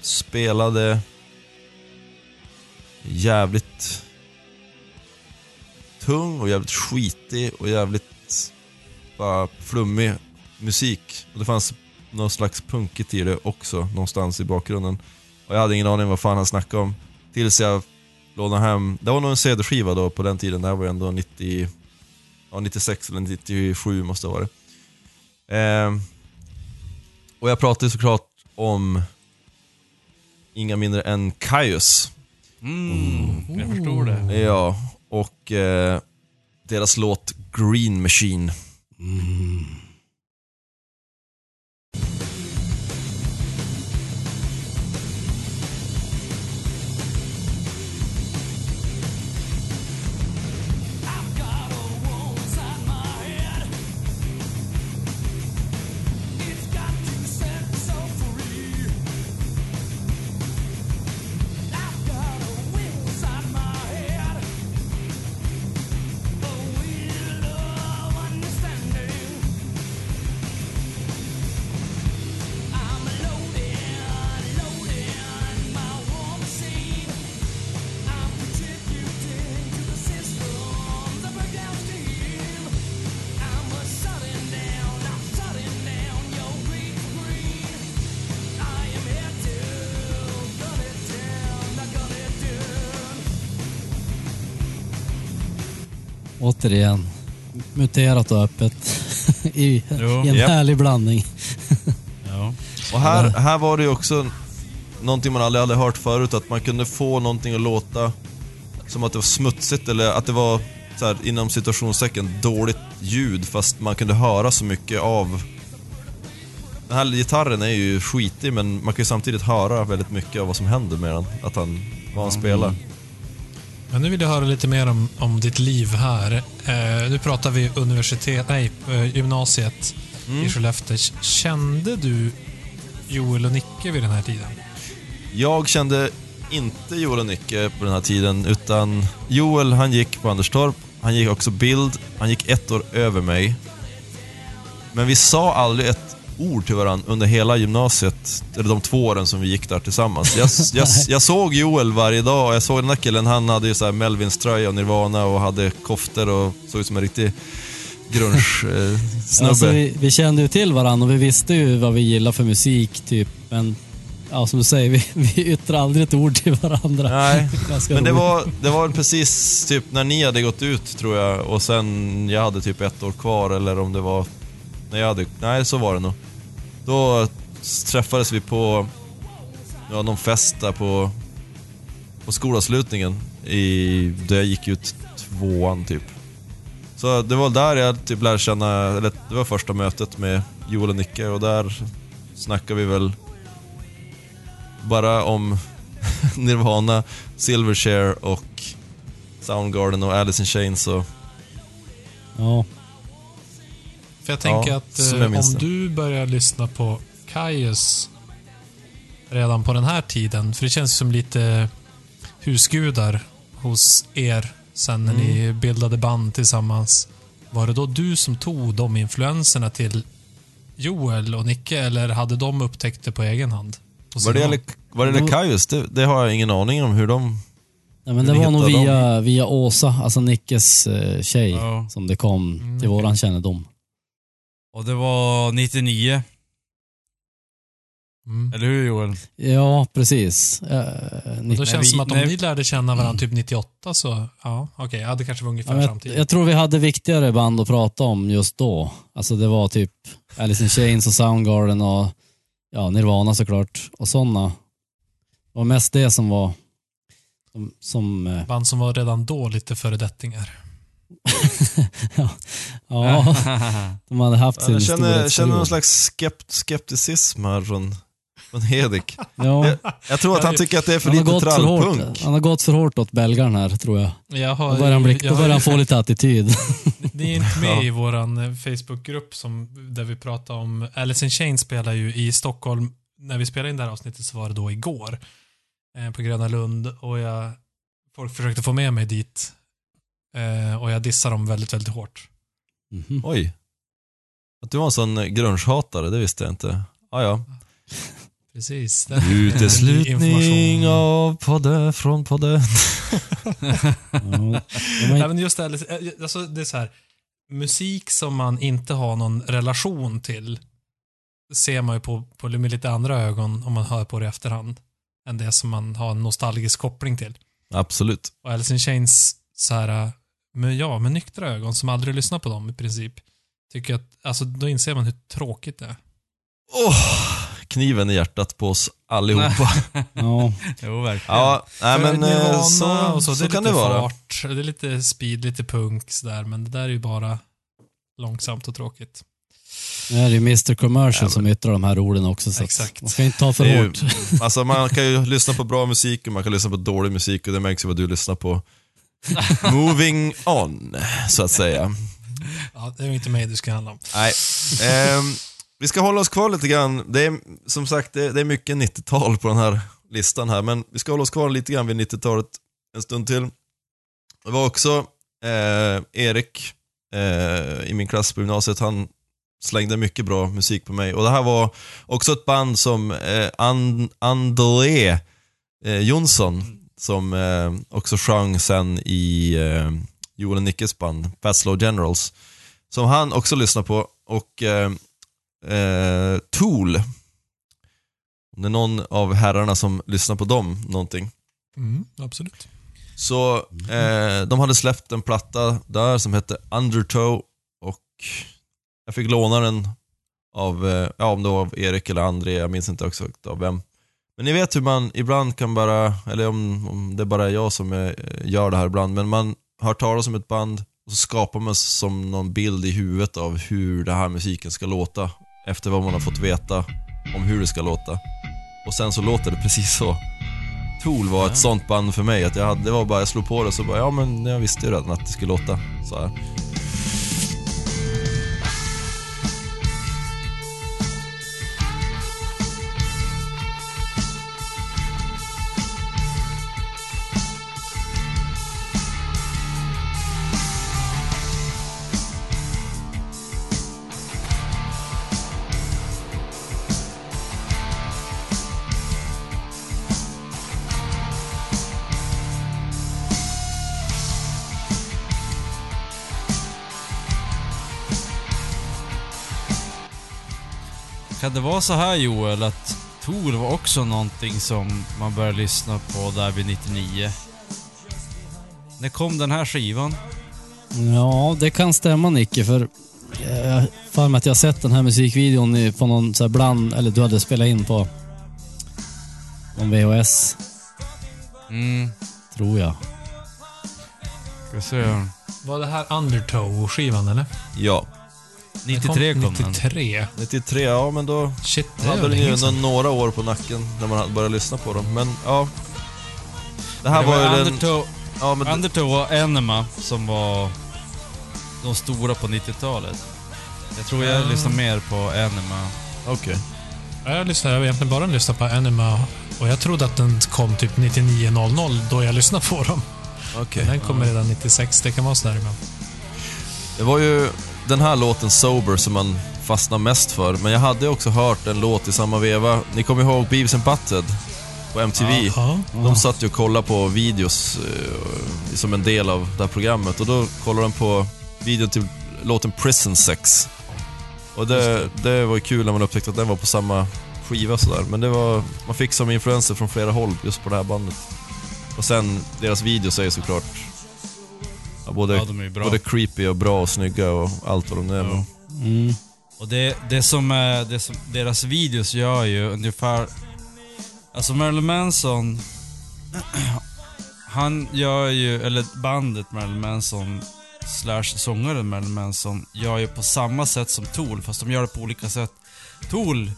spelade jävligt tung och jävligt skitig och jävligt bara flummig musik. Och det fanns någon slags punkigt i det också, någonstans i bakgrunden. Och jag hade ingen aning vad fan han snackade om. Tills jag lånade hem, det var nog en CD-skiva då på den tiden, det här var ju ändå 90, ja, 96 eller 97 måste det ha varit. Ehm, och jag pratade såklart om inga mindre än Kaius. Mm, jag förstår det. Ja, och eh, deras låt Green Machine. Återigen. Muterat och öppet. *laughs* I, Jo. I en Japp. härlig blandning. Ja. *laughs* Och här, här var det ju också någonting man aldrig hade hört förut, att man kunde få någonting att låta som att det var smutsigt eller att det var så här, inom situationstecken dåligt ljud fast man kunde höra så mycket av... Den här gitarren är ju skitig men man kan ju samtidigt höra väldigt mycket av vad som händer med den. Att han, vad han spelar. Men nu vill jag höra lite mer om, om ditt liv här. Eh, nu pratar vi universitet, nej, eh, gymnasiet i Skellefteå. Kände du Joel och Nicke vid den här tiden? Jag kände inte Joel och Nicke på den här tiden, utan Joel han gick på Anderstorp, han gick också bild, han gick ett år över mig. Men vi sa aldrig ett ord till varandra under hela gymnasiet, eller de två åren som vi gick där tillsammans. Jag, jag, jag såg Joel varje dag och jag såg den där killen, han hade ju så här Melvins tröja och Nirvana och hade koftor och såg ut som en riktig grunge-snubbe. Alltså, vi, vi kände ju till varandra och vi visste ju vad vi gillar för musik, typ. Men ja, som du säger, vi, *laughs* vi yttrar aldrig ett ord till varandra. Nej, *laughs* Ganska men det roligt. var, det var precis typ när ni hade gått ut tror jag och sen jag hade typ ett år kvar eller om det var när jag hade, nej så var det nog. Då träffades vi på ja, någon fest där på, på skolavslutningen i, där jag gick ut tvåan typ. Så det var där jag typ lärde känna, eller det var första mötet med Joel och Nicke och där snackade vi väl bara om *laughs* Nirvana, Silverchair och Soundgarden och Alice in Chains och... Ja, för jag tänker Ja, att eh, jag om du börjar lyssna på Kaius redan på den här tiden, för det känns som lite husgudar hos er sen när Mm. ni bildade band tillsammans. Var det då du som tog de influenserna till Joel och Nicke eller hade de upptäckt det på egen hand? På Var det, sin eller, var det eller Kaius? Det, det har jag ingen aning om hur de... Nej, men Hur det var nog via, via Åsa, alltså Nickes eh, tjej, Ja. som det kom Mm, till okej. våran kännedom. Och det var 99, Mm. eller hur Joel? Ja, precis. Eh, Och nitt- Då känns det som att om ni lärde känna varandra typ 98 så, ja, okej, ja, det kanske var ungefär Ja, samtidigt. jag, jag tror vi hade viktigare band att prata om just då. Alltså det var typ Alice in Chains och Soundgarden och ja, Nirvana såklart. Och sådana. Det var mest det som var som, som eh, Band som var redan då lite föredettingar. *laughs* ja, *laughs* de hade haft sin Jag känner, känner någon slags skept, skepticism här från, från Hedik. *laughs* Ja, Jag tror att han tycker att det är för han, har lite gått för hårt, trallpunk. han har gått för hårt åt belgaren här, tror jag. Jag har, Då börjar han, bli, jag då börjar han få lite attityd. Ni är inte med Ja. i våran eh, Facebookgrupp som, där vi pratar om... Alice in Chains spelar ju i Stockholm. När vi spelade in det här avsnittet så var det då igår. Eh, på Gröna Lund och jag... Folk försökte få med mig dit. Eh, och jag dissade dem väldigt, väldigt hårt. Mhm. Oj. Att du var en sån grunge-hatare, det visste jag inte. Ah, ja. *laughs* Precis. Det- *laughs* Uteslutning information. av podden från podden. *laughs* Ja. Men- just det, eh, alltså, det är så här. Musik som man inte har någon relation till ser man ju på, på med lite andra ögon om man hör på det i efterhand. Än det som man har en nostalgisk koppling till. Absolut. Och Alice in Chains, så här, med, ja, med nyktra ögon som aldrig lyssnar på dem i princip. Tycker att, alltså då inser man hur tråkigt det är. Åh, kniven i hjärtat på oss allihopa. *laughs* ja. Jo, verkligen. Ja, nej men eh, Nirvana så, och så, så, det är kan lite det vara. fart, det är lite speed, lite punk sådär, men det där är ju bara långsamt och tråkigt. Nu är det ju Mr Commercial som yttrar de här orden också. Så Exakt. Man ska inte ta för är ju, hårt. alltså man kan ju lyssna på bra musik och man kan lyssna på dålig musik och det märks ju vad du lyssnar på. *laughs* Moving on, så att säga. Ja, det är ju inte mig det ska handla om. Nej. Ehm, vi ska hålla oss kvar lite grann. Det är som sagt det, det är mycket 90-tal på den här listan här, men vi ska hålla oss kvar lite grann vid 90-talet en stund till. Det var också eh, Erik eh, i min klass på gymnasiet, han slängde mycket bra musik på mig. Och det här var också ett band som eh, And André eh, Jonsson, som eh, också sjöng sen i eh, Joel och Nickes band, Fat Slow Generals som han också lyssnar på. Och eh, eh, Tool. Om det är någon av herrarna som lyssnar på dem någonting. Mm, absolut. Så eh, de hade släppt en platta där som hette Undertow och jag fick låna den av, eh, ja om det var av Erik eller André, jag minns inte exakt av vem. Men ni vet hur man ibland kan bara, eller om, om det bara är jag som gör det här ibland, men man hör talas om ett band och så skapar man som någon bild i huvudet av hur den här musiken ska låta efter vad man har fått veta om hur det ska låta. Och sen så låter det precis så. Tool var ett sånt band för mig, att jag hade, det var bara, jag slog på det och så bara, ja men jag visste ju redan att det skulle låta så här. Kan det vara så här Joel, att Tool var också någonting som man började lyssna på där vid 99? När kom den här skivan? Ja, det kan stämma Nicke, för jag har för mig att jag har sett den här musikvideon på någon så här bland, eller du hade spelat in på någon VHS, Mm, tror jag. ska se. Var det här Undertow-skivan eller? Ja. 93 kom den. 93. 93, ja men då Shit, det är hade väl den ju ändå några år på nacken när man börjat lyssna på dem. Men ja. Det här Det var var ju den... Undertow, Ja, men Undertow och Enema som var de stora på 90-talet. Jag tror jag Mm. lyssnar mer på Enema. Okej. Ja, Jag lyssnade, jag har egentligen bara lyssnat på Anima och jag trodde att den kom typ 99.00 då jag lyssnade på dem. Okej. Men den kommer redan 96, det kan vara sådär ibland. Det var ju den här låten Sober som man fastnade mest för. Men jag hade också hört en låt i samma veva. Ni kommer ihåg Beavis and Butthead? På MTV. Ja. De satt ju och kollade på videos eh, som en del av det här programmet och då kollade de på videon till låten Prison Sex. Och det, det var ju kul när man upptäckte att den var på samma skiva sådär. Men det var, man fick som influenser från flera håll just på det här bandet. Och sen, deras videos är ju såklart ja, både, Ja, de är bra. både creepy och bra och snygga och allt vad de är. Ja. men- Mm. Och det, det, som, är- det som deras videos gör ju ungefär... Alltså Marilyn Manson, *clears throat* han gör ju, eller bandet Marilyn Manson slash sångaren Marilyn Manson gör ju på samma sätt som Tool, fast de gör det på olika sätt. Tool,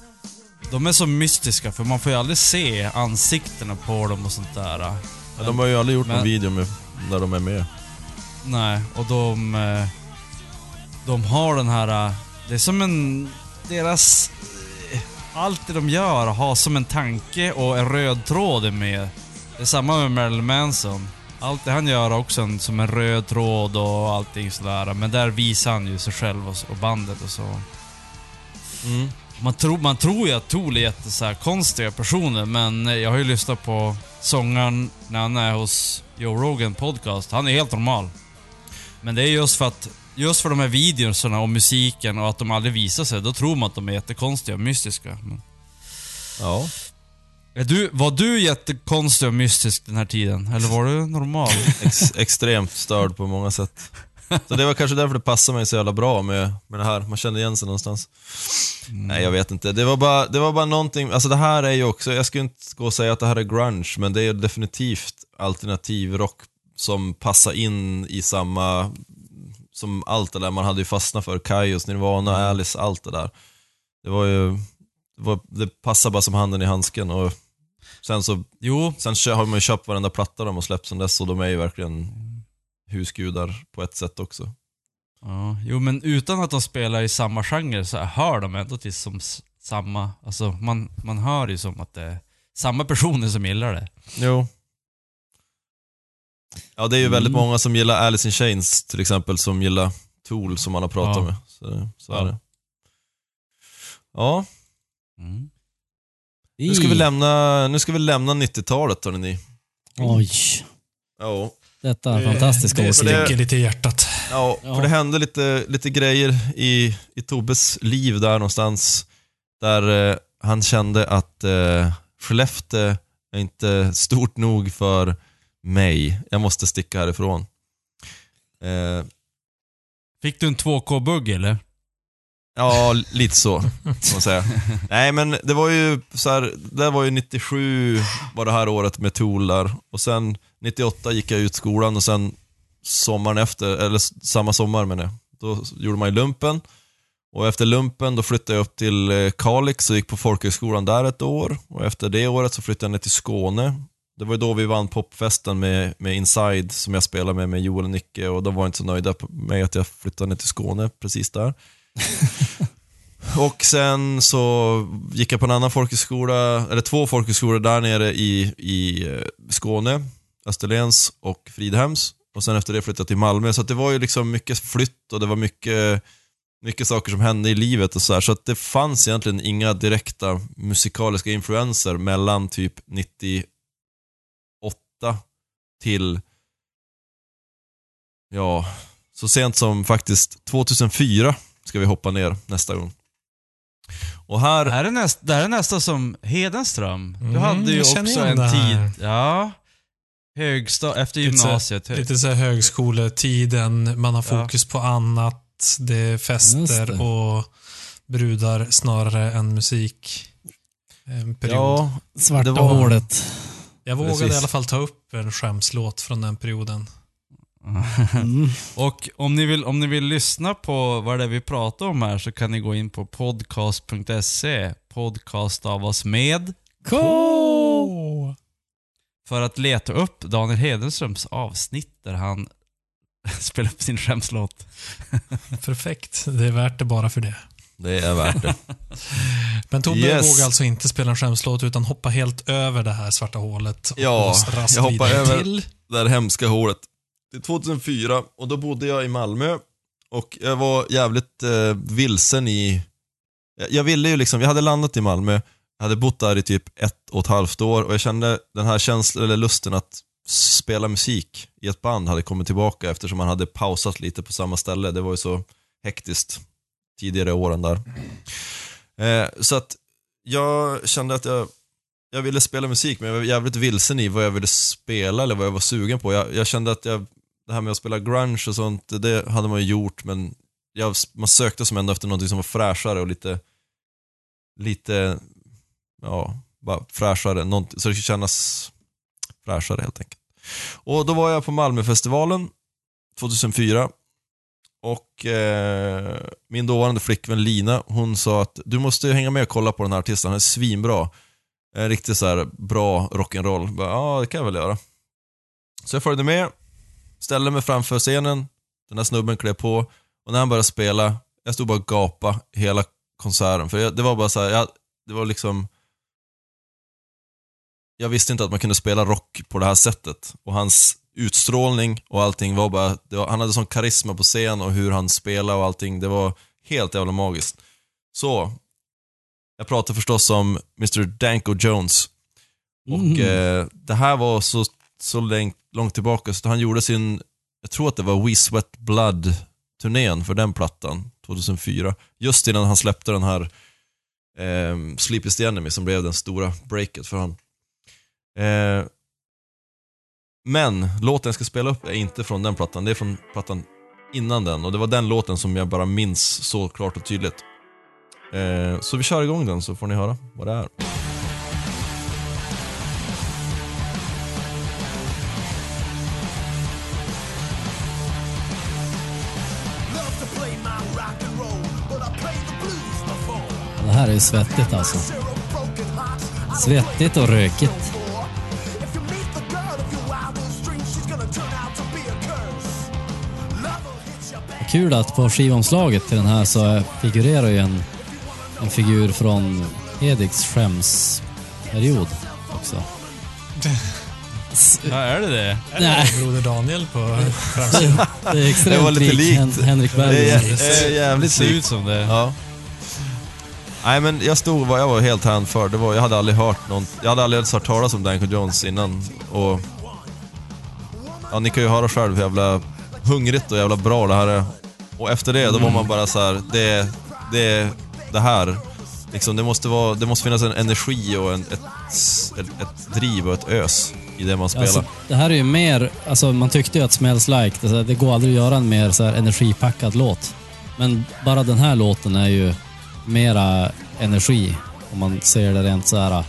de är så mystiska för man får ju aldrig se ansiktena på dem och sånt där. Ja, de har ju aldrig gjort Men- någon video med, när de är med. Nej, och de... eh, De har den här... eh, Det är som en... Deras... eh, Allt det de gör har som en tanke och en röd tråd med. Det är samma med Marilyn Manson. Allt det han gör har också en, som en röd tråd och allting sådär. Men där visar han ju sig själv och, och bandet och så. Mm. Man, tror man tror ju att Tool är jätte så här konstiga personer, men eh, jag har ju lyssnat på sångaren när han är hos Joe Rogan podcast. Han är helt normal. Men det är just för att, just för de här videorna och musiken och att de aldrig visar sig, då tror man att de är jättekonstiga och mystiska. Men, Ja. är du, var du jättekonstig och mystisk den här tiden? Eller var du normal? *laughs* Ex, extremt störd på många sätt. Så det var kanske därför det passade mig så jävla bra med, med det här. Man kände igen sig någonstans. Nej, jag vet inte. Det var, bara, det var bara någonting, alltså det här är ju också, jag skulle inte gå och säga att det här är grunge, men det är definitivt alternativ rock som passar in i samma, som allt det där man hade ju fastnat för. Kaios, Nirvana, Alice, allt det där. Det var ju, det, var, det passar bara som handen i handsken och sen så Jo, Sen har man ju köpt varenda platta de har släppt sen dess och de är ju verkligen husgudar på ett sätt också. Ja, jo men utan att de spelar i samma genre så hör de ändå till som samma, alltså man, man hör ju som att det är samma personer som gillar det. Jo. Ja, det är ju väldigt Mm. många som gillar Alice in Chains till exempel, som gillar Tool som man har pratat Ja. med. Så, så är Ja. det. Ja, Mm. nu ska vi lämna, nu ska vi lämna 90-talet hörni ni. Oj, Ja, detta är fantastiska Det åsikt. sticker lite i hjärtat. ja, Ja. för det hände lite, lite grejer i, i Tobbes liv där någonstans. Där eh, han kände att eh, Skellefteå är inte stort nog för mig. Jag måste sticka härifrån. Eh, Fick du en 2K-bugg eller? ja, lite så, man säga. *laughs* Nej, men det var ju så här, det var ju 97 var det här året med Tool där. Och sen 98 gick jag ut skolan och sen sommaren efter, eller samma sommar menar jag, då gjorde man ju lumpen. Och efter lumpen då flyttade jag upp till eh, Kalix och gick på folkhögskolan där ett år. Och efter det året så flyttade jag ner till Skåne. Det var ju då vi vann popfesten med, med Inside som jag spelade med med Joel och Nicke och de var inte så nöjda med att jag flyttade ner till Skåne precis där. *laughs* och sen så gick jag på en annan folkhögskola, eller två folkhögskolor där nere i, i eh, Skåne, Österlens och Fridhems. Och sen efter det flyttade jag till Malmö, så det var ju liksom mycket flytt och det var mycket, mycket saker som hände i livet och så här. Så att det fanns egentligen inga direkta musikaliska influenser mellan typ 98 till, ja, så sent som faktiskt 2004 ska vi hoppa ner nästa gång. Och här, Det här är, näst, det här är nästan som Hedenström. Du Mm, hade ju också en tid, ja. Högsta, efter Lite gymnasiet. Lite så här högskoletiden, man har Ja. fokus på annat. Det är fester det. och brudar snarare än musik. En period. ja, Svarta Det var- hålet. Jag vågade precis. i alla fall ta upp en skämslåt från den perioden. Mm. *laughs* Och om ni, vill, om ni vill lyssna på vad det är vi pratar om här så kan ni gå in på podcast.se. Podcast av oss med. Ko! För att leta upp Daniel Hedenströms avsnitt där han *laughs* spelar upp sin skämslåt. Perfekt. Det är värt det bara för det. Det är värt det. *laughs* Men Tobbe Yes. vågar alltså inte spela en skämslåt utan hoppa helt över det här svarta hålet. och Ja, jag hoppar över. Till. det här hemska hålet. Det är 2004 och då bodde jag i Malmö och jag var jävligt eh, vilsen i... Jag, jag ville ju liksom, jag hade landat i Malmö, jag hade bott där i typ ett och ett halvt år och jag kände den här känslan, eller lusten att spela musik i ett band hade kommit tillbaka eftersom man hade pausat lite på samma ställe. Det var ju så hektiskt tidigare åren där. Eh, så att jag kände att jag, jag ville spela musik, men jag var jävligt vilsen i vad jag ville spela eller vad jag var sugen på. Jag, jag kände att jag, det här med att spela grunge och sånt, det hade man ju gjort, men jag, man sökte som ändå efter någonting som var fräschare och lite, lite, ja, bara fräschare, så det skulle kännas fräschare helt enkelt. Och då var jag på Malmöfestivalen 2004 och eh, min dåvarande flickvän Lina, hon sa att du måste hänga med och kolla på den här artisten, han är svinbra. En riktigt så här bra rock'n'roll. Ja, Ja, det kan jag väl göra. Så jag följde med, ställde mig framför scenen, den här snubben klev på och när han började spela, jag stod bara och gapade hela konserten. För jag, det var bara så här, jag, det var liksom... Jag visste inte att man kunde spela rock på det här sättet. Och hans utstrålning och allting var bara, var, han hade sån karisma på scen och hur han spelade och allting, det var helt jävla magiskt. Så, jag pratar förstås om Mr Danko Jones. Och Mm. eh, det här var så, så långt, långt tillbaka så han gjorde sin, jag tror att det var We Sweat Blood-turnén för den plattan, 2004. Just innan han släppte den här eh, the Enemy som blev den stora breaket för honom. Eh, men låten jag ska spela upp är inte från den plattan, det är från plattan innan den och det var den låten som jag bara minns så klart och tydligt. Eh, så vi kör igång den så får ni höra vad det är. Det här är ju svettigt alltså. Svettigt och rökigt. Kul att på skivomslaget till den här så figurerar ju en, en figur från Hedigs skämsperiod också. Ja, är det det? Nej, Broder Daniel på framsidan. *laughs* det är extremt Det var lite lik likt. Hen- Henrik Det är, jä- är jävligt ser ut som det. Ja. Nej men jag stod, jag var helt hänförd. Det var, jag hade aldrig hört någon, jag hade aldrig ens hört talas om Danko Jones innan. Och, ja, ni kan ju höra själv hur jävla hungrigt och jävla bra det här är. Och efter det, då var man bara så här, det, det, det här. Liksom, det, måste vara, det måste finnas en energi och en, ett, ett, ett driv och ett ös i det man spelar. Alltså, det här är ju mer, alltså man tyckte ju att Smells Like, det, här, det går aldrig att göra en mer så här energipackad låt. Men bara den här låten är ju mera energi, om man ser det rent så här.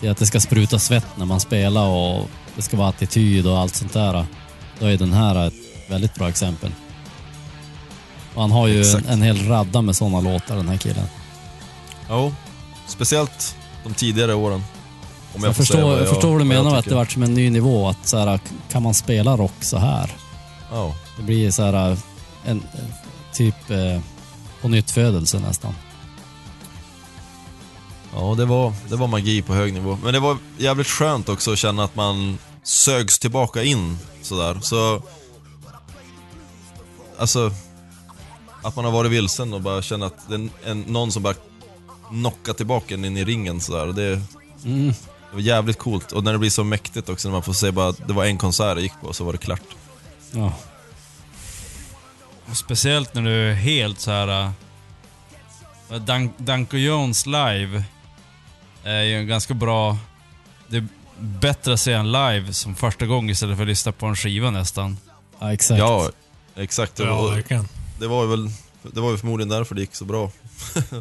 Det är att det ska spruta svett när man spelar och det ska vara attityd och allt sånt där. Då är den här ett väldigt bra exempel. Och han har ju en, en hel radda med sådana låtar den här killen. Jo, speciellt de tidigare åren. Om Så jag säga förstår, vad jag förstår vad du vad jag menar med att det vart som en ny nivå. Att så här, kan man spela rock så här? Ja. Det blir så här en, en typ eh, på nytt födelse nästan. Ja, det var, det var magi på hög nivå. Men det var jävligt skönt också att känna att man sögs tillbaka in sådär. Så... Alltså... Att man har varit vilsen och bara känna att det är en, en, någon som bara knockar tillbaka en in i ringen sådär. Det, Mm. det var jävligt coolt. Och när det blir så mäktigt också när man får se bara det var en konsert jag gick på så var det klart. Ja. Och speciellt när du är helt så här. äh, Dan Danko Jones live är ju en ganska bra... Det är bättre att se en live som första gången istället för att lyssna på en skiva nästan. Ja, exakt. Ja, exakt. Ja, Och verkligen. Det var ju väl det var ju förmodligen därför det gick så bra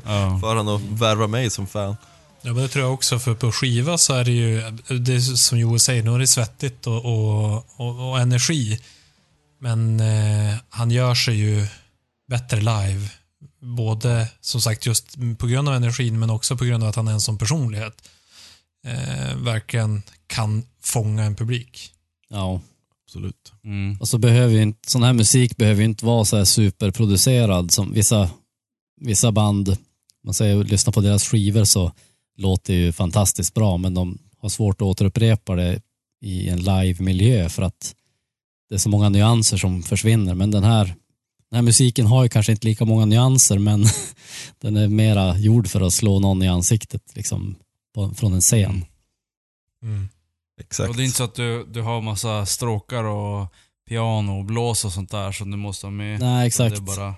Ja. *laughs* för han att värva mig som fan. Ja, men det tror jag också, för på skiva så är det ju, det är som Joel säger, nu är det svettigt och, och, och, och energi. Men eh, han gör sig ju bättre live. Både, som sagt, just på grund av energin, men också på grund av att han är en sån personlighet. Eh, verkligen kan fånga en publik. Ja. Absolut. Mm. Och så behöver ju inte, sån här musik behöver ju inte vara så här superproducerad som vissa, vissa band, man säger lyssna på deras skivor så låter det ju fantastiskt bra men de har svårt att återupprepa det i en live-miljö för att det är så många nyanser som försvinner. Men den här, den här musiken har ju kanske inte lika många nyanser men *laughs* den är mera gjord för att slå någon i ansiktet liksom på, från en scen. Mm. Exakt. Och det är inte så att du, du har massa stråkar och piano och blås och sånt där som du måste ha med. Nej, exakt. Det är bara...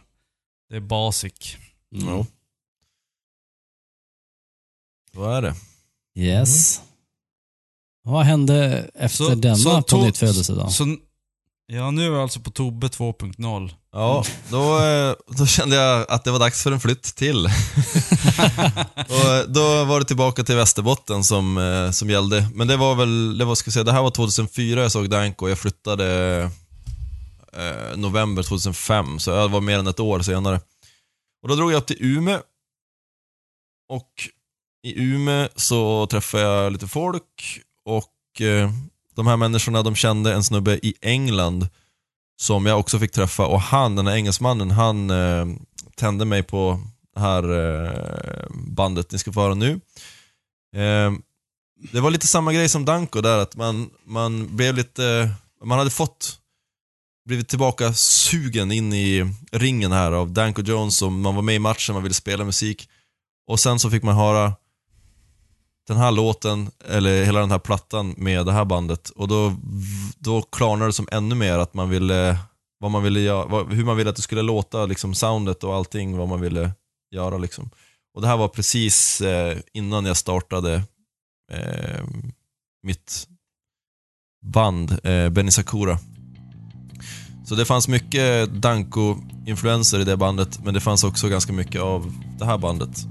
Det är basic. Mm. Ja. Vad är det? Yes. Vad hände efter Så- denna så på nytt födelsedag? Så, ja, nu är vi alltså på Tobbe 2.0. Ja, då, eh, då kände jag att det var dags för en flytt till. *laughs* och eh, då var det tillbaka till Västerbotten som, eh, som gällde. Men det var väl, det var, ska säga, det här var 2004 jag såg Danko och jag flyttade eh, november 2005, så det var mer än ett år senare. Och då drog jag upp till Umeå. Och i Umeå så träffade jag lite folk och eh, de här människorna de kände en snubbe i England som jag också fick träffa och han, den här engelsmannen, han eh, tände mig på det här eh, bandet ni ska få höra nu. Eh, det var lite samma grej som Danko där, att man, man blev lite, man hade fått blivit tillbaka sugen in i ringen här av Danko Jones och man var med i matchen, man ville spela musik. Och sen så fick man höra den här låten, eller hela den här plattan med det här bandet. Och då, då klarnade det som ännu mer att man ville, vad man ville göra, hur man ville att det skulle låta, liksom soundet och allting, vad man ville göra liksom. Och det här var precis eh, innan jag startade eh, mitt band, eh, Benny Sakura. Så det fanns mycket Danko-influenser i det bandet, men det fanns också ganska mycket av det här bandet.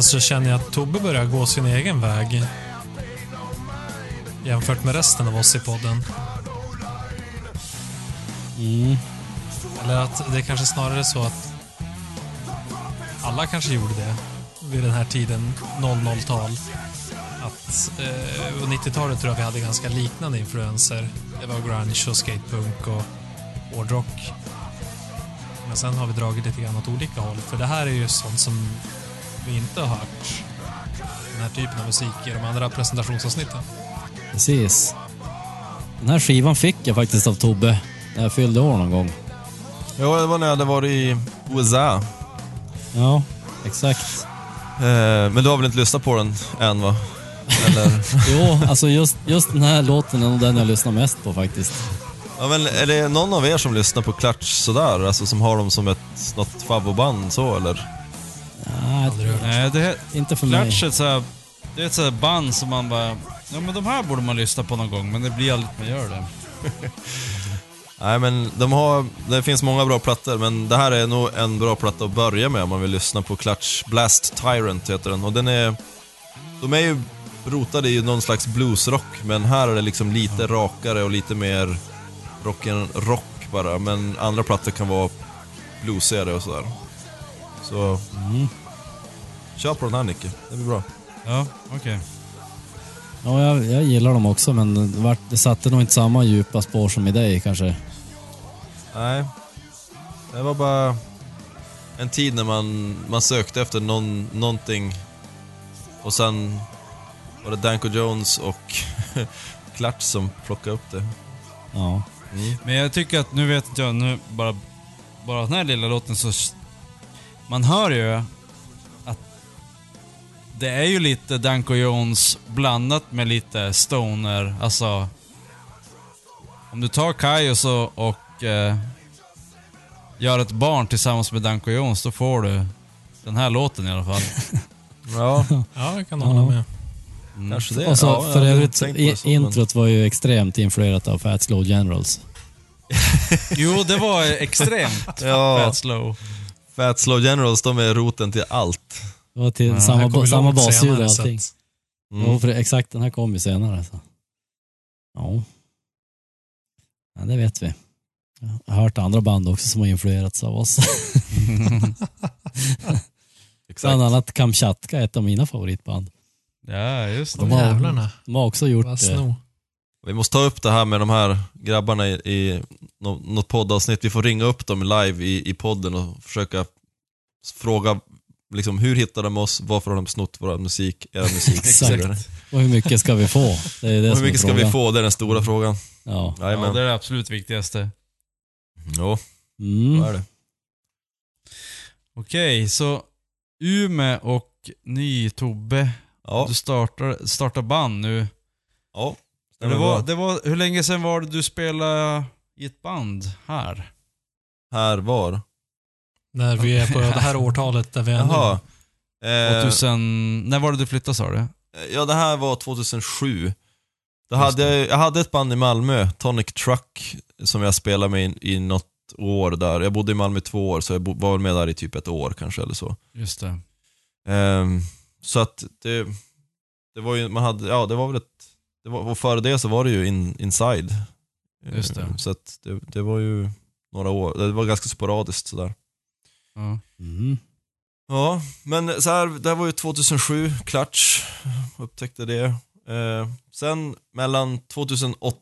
Någonstans så känner jag att Tobbe börjar gå sin egen väg. Jämfört med resten av oss i podden. Eller att det kanske snarare är så att alla kanske gjorde det vid den här tiden, 00-tal. Att, eh, och 90-talet tror jag vi hade ganska liknande influenser. Det var grunge och skatepunk och hårdrock. Men sen har vi dragit lite grann åt olika håll. För det här är ju sånt som vi inte har hört. Den här typen av musik i de andra presentationsavsnitten. Precis. Den här skivan fick jag faktiskt av Tobbe när jag fyllde år någon gång. Ja, det var när jag hade varit i USA. Ja, exakt. Eh, men du har väl inte lyssnat på den än va? Eller? *laughs* Jo, alltså just, just den här låten är nog den jag lyssnar mest på faktiskt. ja, men är det någon av er som lyssnar på Clutch sådär? Alltså som har dem som ett, något favoritband så eller? Nej, Nej, det inte för mig. Clutch är ett så här, det är ett så här band som man bara... Ja men de här borde man lyssna på någon gång, men det blir aldrig att man gör det. *laughs* Nej men de har, det finns många bra plattor men det här är nog en bra platta att börja med om man vill lyssna på Clutch Blast Tyrant heter den och den är... De är ju rotade i någon slags bluesrock men här är det liksom lite rakare och lite mer rocken rock bara men andra plattor kan vara bluesigare och sådär. Så... Kör på den här Nicke, det blir bra. Ja, okej. Ja, jag, jag gillar dem också men det, satte nog inte samma djupa spår som i dig kanske. Nej. Det var bara en tid när man, man sökte efter någon, någonting och sen var det Danko Jones och *laughs* Clutch som plockade upp det. Ja. Men jag tycker att, nu vet inte jag, nu bara, bara den här lilla låten så... Man hör ju att det är ju lite Danko Jones blandat med lite stoner, alltså... Om du tar Kaios och, och eh, gör ett barn tillsammans med Danko Jones, då får du den här låten i alla fall. *laughs* Ja, Ja, jag kan hålla med. kanske det. Och så ja, för övrigt, inte tänkt på i, det så, men- introt var ju extremt influerat av Fat Slow Generals. *laughs* Jo, det var extremt Ja, fat slow. Fat Slow Generals, de är roten till allt. Det var till Ja, samma, samma basljud och allting. att- Mm. Jo, för exakt den här kom ju senare. Så. Ja. ja, det vet vi. Jag har hört andra band också som har influerats av oss. *laughs* Exakt. Bland annat Kamchatka, ett av mina favoritband. Ja, just De det. har- jävlarna. De har också gjort Vad det. Vi måste ta upp det här med de här grabbarna i, i nå- något poddavsnitt. Vi får ringa upp dem live i, i podden och försöka fråga liksom, hur hittar de oss, varför har de snott vår musik, era *laughs* musik? Exakt. Och hur mycket ska vi få? Det är det Och hur mycket ska vi få? Det är den stora frågan. Ja. Ja, det är det absolut viktigaste. Jo, så Mm. är det. Okej, så Ume och ny Tobbe. Ja, Du startar, startar band nu. ja. Det var, det var, hur länge sedan var det du spelade i ett band här? Här var. När vi är på *laughs* det här årtalet där vi är nu. Jaha. Eh, 2000, när var det du flyttade sa du? Ja, det här var 2007. Då hade jag, jag hade ett band i Malmö, Tonic Truck, som jag spelade med i, i något år där. Jag bodde i Malmö i två år, så jag bo, var väl med där i typ ett år kanske eller så. Just det. Ehm, så att det, det var ju, man hade, ja det var väl ett, det var, och före det så var det ju in, Inside. Just det. Ehm, så att det, det var ju några år, det var ganska sporadiskt sådär. Ja. Mm. Ja, men så här, det här var ju 2007, Clutch, upptäckte det. Eh, sen mellan 2008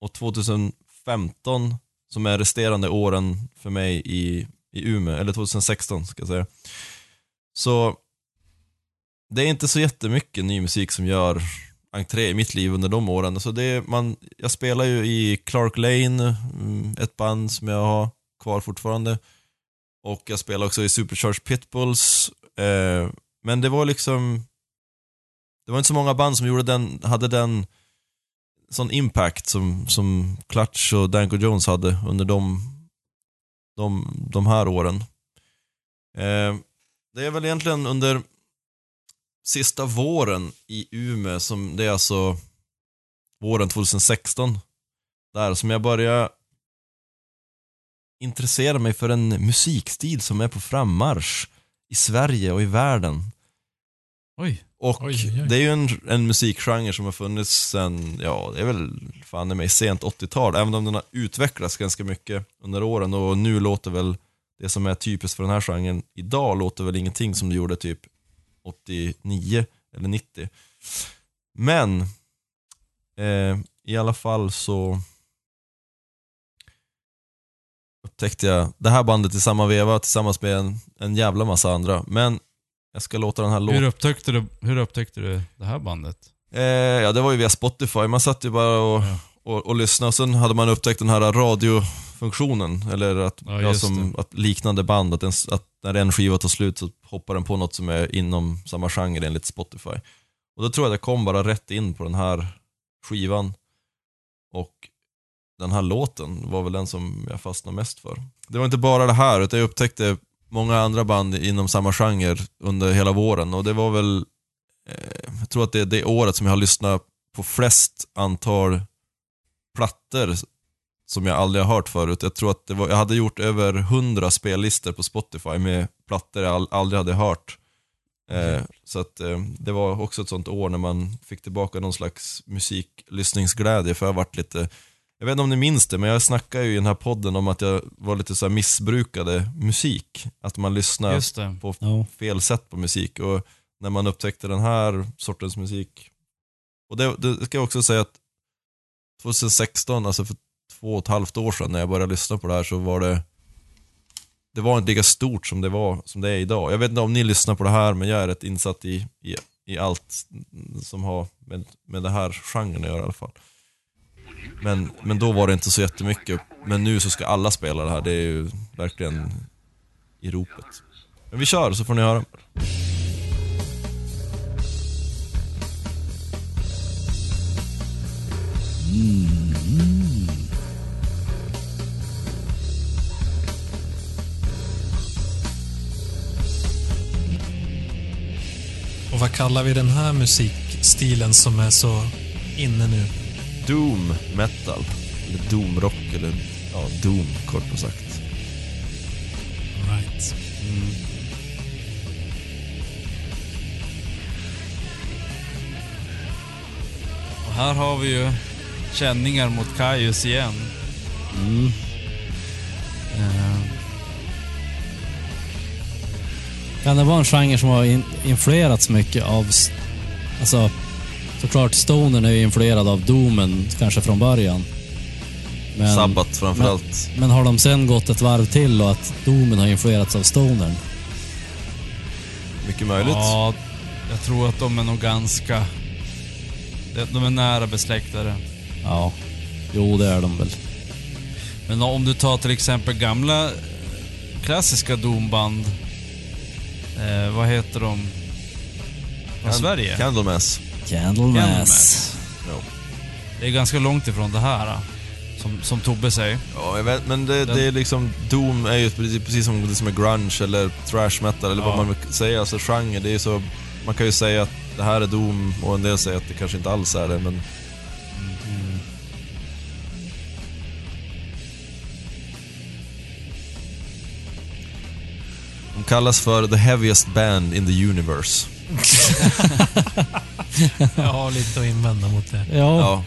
och 2015, som är resterande åren för mig i, i Umeå, eller 2016 ska jag säga. Så det är inte så jättemycket ny musik som gör entré i mitt liv under de åren. Så det man, jag spelar ju i Clark Lane, mm, ett band som jag har kvar fortfarande. Och jag spelar också i Supercharged Pitbulls. Eh, men det var liksom... Det var inte så många band som gjorde den, hade den sån impact som, som Clutch och Danko Jones hade under de, de, de här åren. Eh, det är väl egentligen under sista våren i Umeå, som det är alltså våren 2016, där som jag började intressera mig för en musikstil som är på frammarsch i Sverige och i världen. Oj. Och Oj, oj, det är ju en, en musikgenre som har funnits sen, ja det är väl fan i mig sent 80-tal, även om den har utvecklats ganska mycket under åren och nu låter väl det som är typiskt för den här genren idag låter väl ingenting som det gjorde typ 89 eller 90. Men eh, i alla fall så upptäckte jag det här bandet i samma veva tillsammans med en, en jävla massa andra. Men jag ska låta den här låten Hur upptäckte, du, hur upptäckte du det här bandet? Eh, ja, det var ju via Spotify. Man satt ju bara och, Ja. Och, och lyssnade och sen hade man upptäckt den här radiofunktionen. Eller att, Ja, ja, som, att liknande band, att, en, att när en skiva tar slut så hoppar den på något som är inom samma genre enligt Spotify. Och då tror jag det kom bara rätt in på den här skivan. Och den här låten var väl den som jag fastnade mest för. Det var inte bara det här, utan jag upptäckte många andra band inom samma genre under hela våren. Och det var väl eh, jag tror att det är det året som jag har lyssnat på flest antal plattor som jag aldrig har hört förut. Jag tror att det var, jag hade gjort över hundra spellistor på Spotify med plattor jag aldrig hade hört. Eh, så att eh, det var också ett sånt år när man fick tillbaka någon slags musiklyssningsglädje för jag har varit lite jag vet inte om ni minns det, men jag snackade ju i den här podden om att jag var lite så här missbrukade musik. Att man lyssnar på Ja. fel sätt på musik. Och när man upptäckte den här sortens musik. Och det, det ska jag också säga att 2016, alltså för två och ett halvt år sedan när jag började lyssna på det här så var det det var inte lika stort som det var som det är idag. Jag vet inte om ni lyssnar på det här, men jag är rätt insatt i, i, i allt som har med, med det här genren att göra i alla fall. Men, men då var det inte så jättemycket. Men nu så ska alla spela det här. Det är ju verkligen i ropet. Men vi kör så får ni höra. Och vad kallar vi den här musikstilen som är så inne nu? Doom metal. Eller doom rock eller ja, doom kort och sagt. Right. Och här har vi ju känningar mot Kaius igen. Mm. Eh, Kan det vara en genre som har in, influerats mycket av... Alltså, såklart Stoner är ju influerad av Doomen kanske från början. Men, Sabbat framförallt. men har de sen gått ett varv till och att Doomen har influerats av Stonern? Mycket möjligt. Ja, jag tror att de är nog ganska... de- De är nära besläktade. Ja. Jo, det är de väl. Men om du tar till exempel gamla eh, klassiska Doomband. Eh, vad heter de? Från Can- Sverige? Candlemass. Candlemass. Candlemass. Ja. Det är ganska långt ifrån det här. eh, Som, som Tobbe säger. Ja, jag vet, men det, det är liksom, Doom är ju precis, precis som det som är grunge eller thrash metal eller Ja. vad man vill säga, alltså genre. Det är så, man kan ju säga att det här är Doom och en del säger att det kanske inte alls är det, men... kallas för the heaviest band in the universe. *laughs* Jag har lite att invända mot det. Ja. Ja.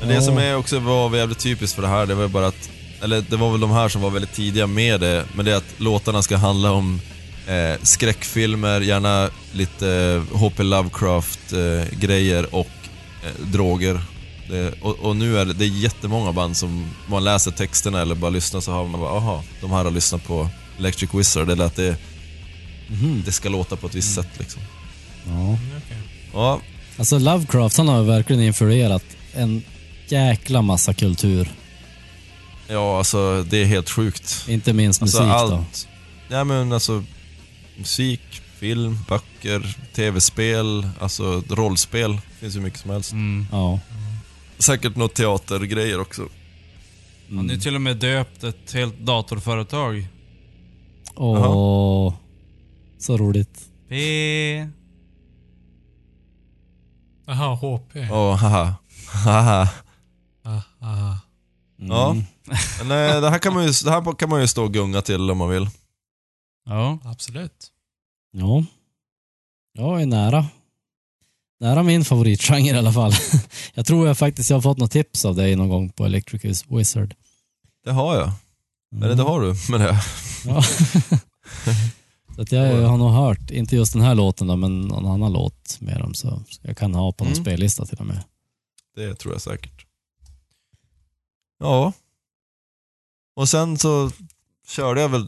Men det Ja. som är också var jävligt typiskt för det här, det var ju bara att, eller det var väl de här som var väldigt tidiga med det, men det är att låtarna ska handla om eh, skräckfilmer, gärna lite eh, H.P. Lovecraft-grejer och eh, droger. Det, och, och nu är det, det är jättemånga band som man läser texterna eller bara lyssnar så har man bara, aha, de här har lyssnat på Electric Wizard, eller att det, Mhm. det ska låta på ett visst sätt liksom. ja. Ja, Alltså Lovecraft, han har verkligen influerat en jäkla massa kultur. ja alltså det är helt sjukt. Inte minst Alltså musik då. allt. Ja men alltså musik, film, böcker, tv-spel, alltså rollspel. Det finns ju mycket som helst. Mm. Ja. Säkert något teatergrejer också. Han är ju till och med döpt ett helt datorföretag. Åh. Så roligt. P... Jaha, HP. Åh, haha. haha. Ah, ah. Ja. Mm. Men eh, det här, kan man ju, det här kan man ju stå och gunga till om man vill. Ja. Absolut. Ja. Jag är nära. Nära min favoritgenre i alla fall. *laughs* Jag tror jag faktiskt jag har fått något tips av dig någon gång på Electric Wizard. Det har jag. Eller det har du med det. Ja. *laughs* så att jag, har nog hört, inte just den här låten då, men någon annan låt med dem. Så jag kan ha på någon Mm. spellista till och med. Det tror jag säkert. Ja. Och sen så körde jag väl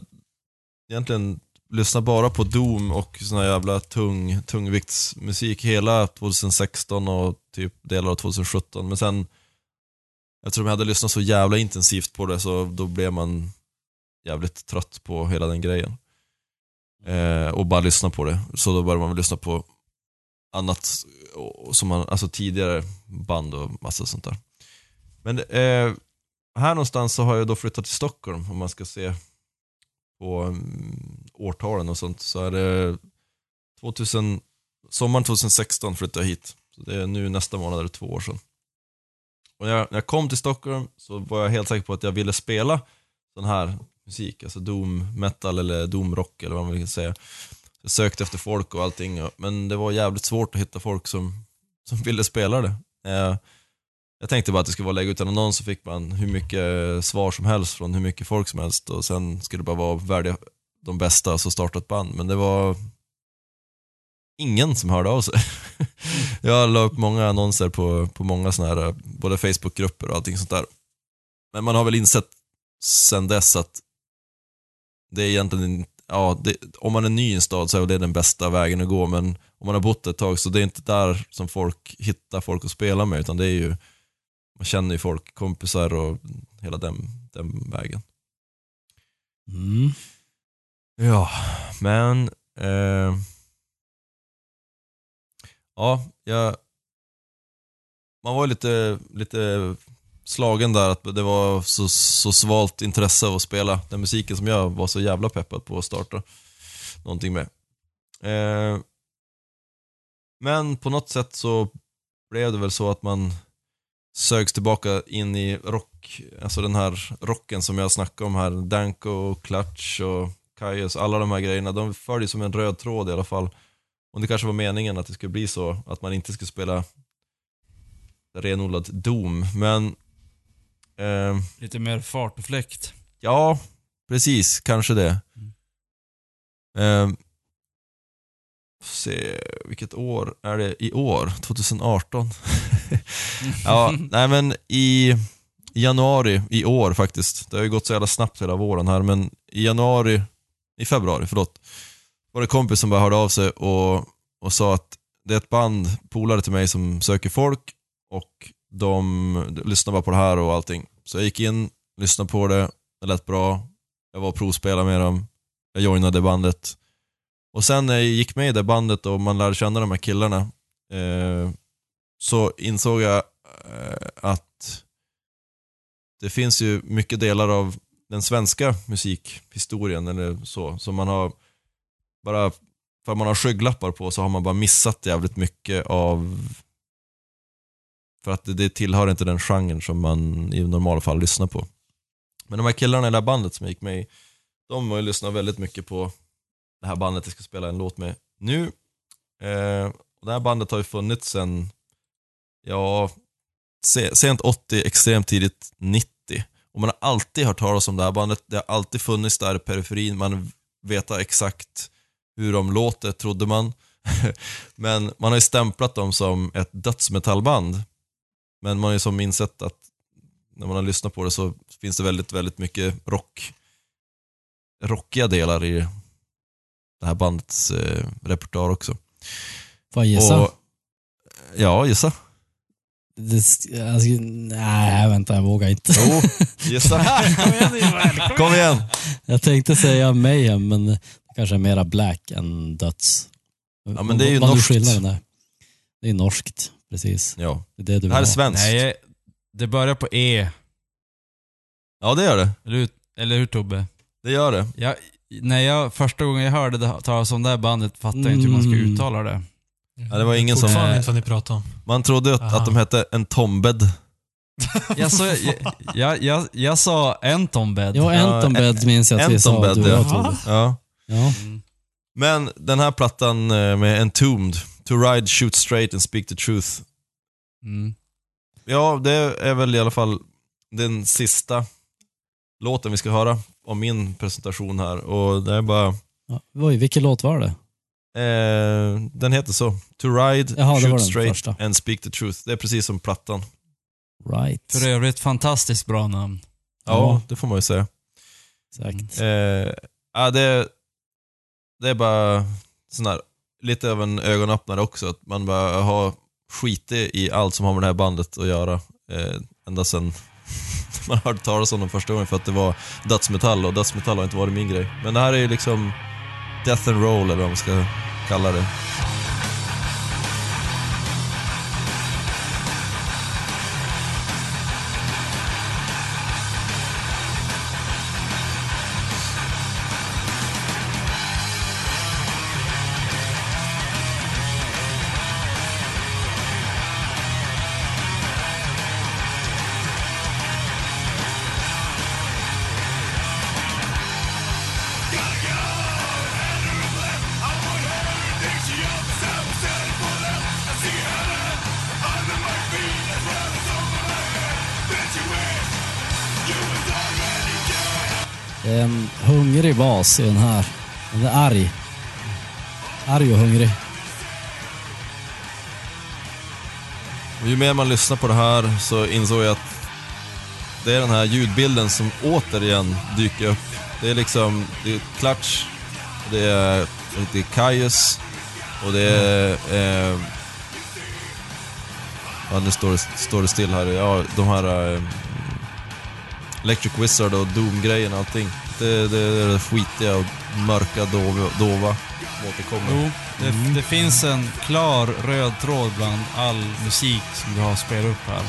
egentligen lyssna bara på Doom och sån här jävla tung, tungviktsmusik hela 2016 och typ delar av 2017. Men sen, eftersom jag hade lyssnat så jävla intensivt på det så då blev man jävligt trött på hela den grejen. Eh, och bara lyssna på det. Så då började man väl lyssna på annat som man, alltså tidigare band och massa sånt där. Men eh, här någonstans så har jag då flyttat till Stockholm om man ska se på um, årtalen och sånt så är det 2000, sommaren 2016 flyttade jag hit. Så det är nu nästa månad är det två år sedan. Och när jag, när jag kom till Stockholm så var jag helt säker på att jag ville spela sån här musik, alltså doom metal eller doom rock eller vad man vill säga. Jag sökte efter folk och allting, men det var jävligt svårt att hitta folk som, som ville spela det. Eh, jag tänkte bara att det skulle vara lägga ut en annons så fick man hur mycket svar som helst från hur mycket folk som helst och sen skulle det bara vara värdiga de bästa och så starta ett band. Men det var ingen som hörde av sig. *laughs* Jag la upp många annonser på, på många sådana här, eh, både Facebookgrupper och allting sånt där. Men man har väl insett sen dess att det är egentligen, ja, det, om man är ny i en stad så är det den bästa vägen att gå, men om man har bott ett tag så det är inte där som folk hittar folk att spela med, utan det är ju, man känner ju folk, kompisar och hela den, den vägen. Mm. Ja, men... Eh, ja, jag... Man var lite, lite slagen där att det var så, så svalt intresse av att spela den musiken som jag var så jävla peppad på att starta någonting med. Eh, men på något sätt så blev det väl så att man sögs tillbaka in i rock, alltså den här rocken som jag snackade om här, Danko, Clutch och Kaius, alla de här grejerna, de följer som en röd tråd i alla fall. Och det kanske var meningen att det skulle bli så, att man inte skulle spela renodlad Doom, men eh, Lite mer fart och fläkt. Ja, precis. Kanske det. Eh, se, vilket år är det i år? 2018? *laughs* ja, nej men i januari i år faktiskt. Det har ju gått så jävla snabbt hela våren här, men i januari, i februari, förlåt, var det kompis som bara hörde av sig och, och sa att det är ett band, polare till mig, som söker folk och de lyssnar bara på det här och allting. Så jag gick in, lyssnade på det, det lät bra. Jag var och provspelade med dem. Jag joinade bandet. Och sen när jag gick med i det bandet och man lärde känna de här killarna eh, så insåg jag eh, att det finns ju mycket delar av den svenska musikhistorien eller så, som man har bara för att man har skygglappar på så har man bara missat jävligt mycket av för att det, tillhör inte den genren som man i normala fall lyssnar på. Men de här killarna i det här bandet som jag gick med i, de har ju lyssnat väldigt mycket på det här bandet jag ska spela en låt med nu. Eh, och det här bandet har ju funnits sen, ja, sent 80, extremt tidigt 90. Och man har alltid hört talas om det här bandet, det har alltid funnits där i periferin, man vet exakt hur de låter, trodde man. *laughs* Men man har ju stämplat dem som ett dödsmetallband. Men man har ju som insett att när man har lyssnat på det så finns det väldigt, väldigt mycket rock, rockiga delar i det här bandets eh, repertoar också. Får jag gissa? Och, ja, gissa. Det, alltså, nej, vänta, jag vågar inte. Jo, *laughs* gissa. Kom igen. Jag tänkte säga Mayhem, men det kanske är mera black än döds. Ja, men det är ju Vad är norskt. där? Det är norskt, precis. Ja. Det är det du Det här är ha. svenskt. Nej, det börjar på E. Ja, det gör det. Eller hur, eller hur Tobbe? Det gör det. Jag, när jag, första gången jag hörde det talas om det här bandet fattade jag inte hur man ska Mm. uttala det. Ja, det var ingen som... Fortfarande inte vad ni pratar om. Man trodde att, Aha. att de hette en tombed. Jag, sa, jag, *laughs* jag, jag, jag sa Entombed. Ja, Entombed minns jag att vi sa, Entombed, du och jag ja. Tobbe. ja. Ja. Mm. Men den här plattan eh, med Entombed, To Ride, Shoot Straight and Speak the Truth. Mm. Ja, det är väl i alla fall den sista låten vi ska höra om min presentation här. Och det är bara... Ja. Oj, vilken låt var det? Eh, den heter så. To Ride, Jaha, Shoot Straight första. and Speak the Truth. Det är precis som plattan. Right. För övrigt fantastiskt bra namn. Ja, Ja. det får man ju säga. Exakt. Eh, ja, det, det är bara sån här, lite av en ögonöppnare också. Att man bara har skitit i allt som har med det här bandet att göra. Eh, ända sedan *laughs* man hörde talas om dem första gången för att det var dödsmetall och dödsmetall har inte varit min grej. Men det här är ju liksom death and roll eller vad man ska kalla det. Det i den här. Den är arg. Arg och hungrig. Och ju mer man lyssnar på det här så insåg jag att det är den här ljudbilden som återigen dyker upp. Det är liksom, det är Clutch, det är, det är Kaius och det är... Eh, ja, nu står det, står det still här. Ja, de här... Eh, Electric Wizard och Doom-grejen och allting. Det, det det skitiga och mörka, dova, dova återkommer. Jo, det, det finns en klar röd tråd bland all musik som du har spelat upp här.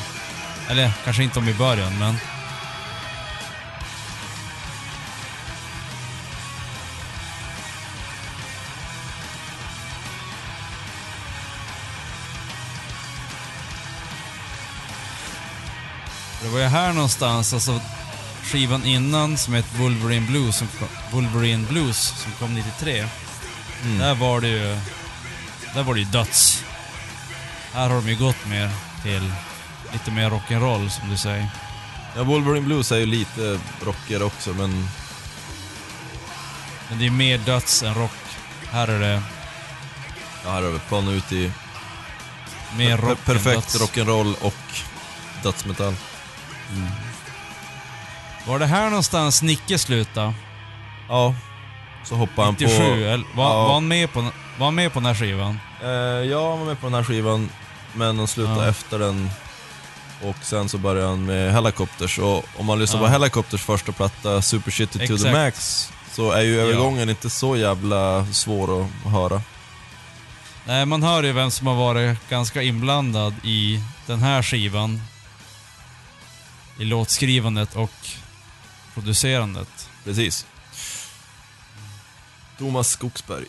Eller kanske inte om i början, men... Det var ju här någonstans, alltså skivan innan som heter Wolverine Blues, som, Wolverine Blues som kom 93. Där var det ju... Där var det ju döds. Här har de ju gått mer till lite mer rock'n'roll som du säger. Ja, Wolverine Blues är ju lite rockigare också, men Men det är mer döds än rock. Här är det ja, här har vi planat ut i mer per- rock än perfekt rock'n'roll och dödsmetall. Var det här någonstans Nicke slutade? Ja, så hoppar han 97? på... Eller, var, Ja. var, han med på, var han med på den här skivan? Eh, jag var med på den här skivan, men de slutade Ja. efter den. Och sen så började han med Helicopters. Och om man lyssnar Ja. på Helicopters första platta, Super Shitty to the. Max, så är ju övergången inte så jävla svår att höra. Nej, man hör ju vem som har varit ganska inblandad i den här skivan. I låtskrivandet och producerandet. Precis. Thomas Skogsberg.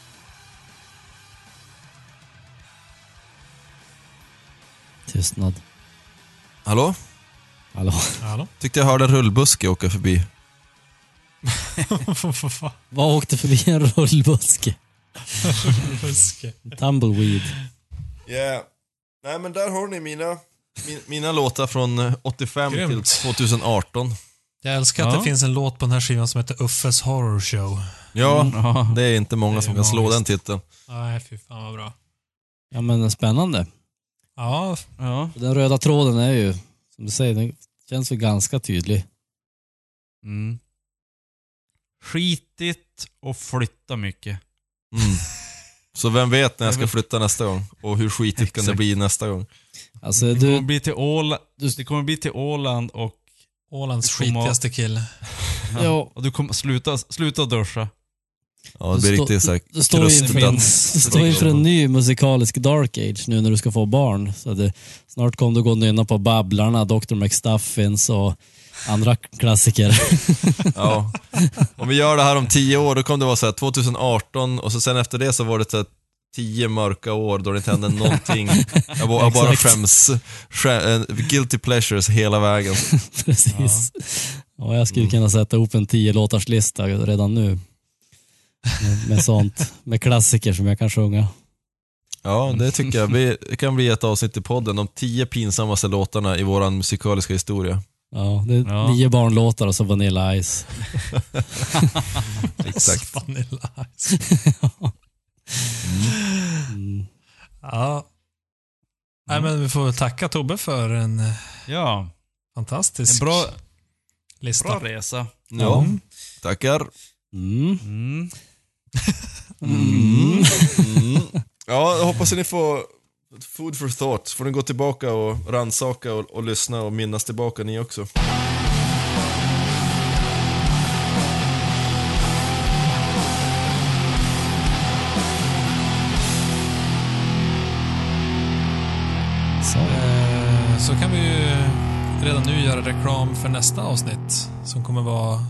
Tystnad. Hallå? Hallå? Hallå? Tyckte jag hörde en rullbuske åka förbi. *laughs* Vad åkte förbi en rullbuske? Fuske. Tumbleweed. Yeah. Nej men där har ni mina, min, mina låtar från eh, 85 Grymt. till 2018. Jag älskar att Ja. det finns en låt på den här skivan som heter Uffes Horror Show. Ja, Ja. det är inte många är som kan slå den titeln. Nej, fy fan vad bra. Ja men spännande. Ja, ja. Den röda tråden är ju, som du säger, den känns ju ganska tydlig. Mm. Skitigt och flytta mycket. Mm. Så vem vet när jag ska *laughs* flytta nästa gång? Och hur skitigt kan det bli nästa gång? Alltså Det kommer du, bli till Åland, det kommer bli till Åland och, Ålands skitigaste kille. *laughs* ja, och du kommer sluta, sluta duscha. Ja, det blir riktigt såhär du står inför en, krustdans. du står inför en ny musikalisk dark age nu när du ska få barn. Så det, snart kommer du gå och nynna på Babblarna, Dr. McStuffins och andra klassiker. *laughs* Ja. Om vi gör det här om tio år, då kommer det vara så här 2018 och så sen efter det så var det så här tio mörka år då det inte hände någonting. *laughs* Jag bara, jag bara skäms. Skä, eh, guilty pleasures hela vägen. *laughs* Precis. Ja. jag skulle kunna sätta ihop en tio låtars lista redan nu. Med, med *laughs* sånt, med klassiker som jag kan sjunga. Ja, det tycker jag. Vi- Det kan bli ett avsnitt i podden om tio pinsammaste låtarna i våran musikaliska historia. Ja, det är Ja. nio barnlåtar och så Vanilla Ice. Exakt. Vanilla Ice. Mm. Ja. Nej, men vi får tacka Tobbe för en eh, Ja, fantastisk en bra, lista. bra resa. Ja, Mm. tackar. Mm. Mm. Mm. Mm. Ja, jag hoppas att ni får food for thought. Får ni gå tillbaka och rannsaka och, och lyssna och minnas tillbaka ni också. Redan nu göra reklam för nästa avsnitt som kommer vara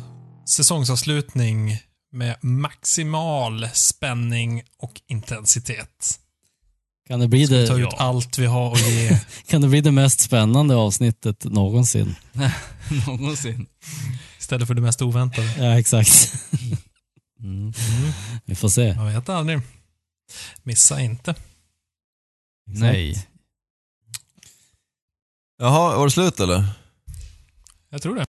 säsongsavslutning med maximal spänning och intensitet. Kan, det bli det, ut allt vi har att ge. *laughs* kan det bli det mest spännande avsnittet någonsin? *laughs* Någonsin. Istället för det mest oväntade. Ja, exakt. Mm. *laughs* Vi får se. Jag vet aldrig. Missa inte. Nej. Jaha, var det slut eller? Jag tror det.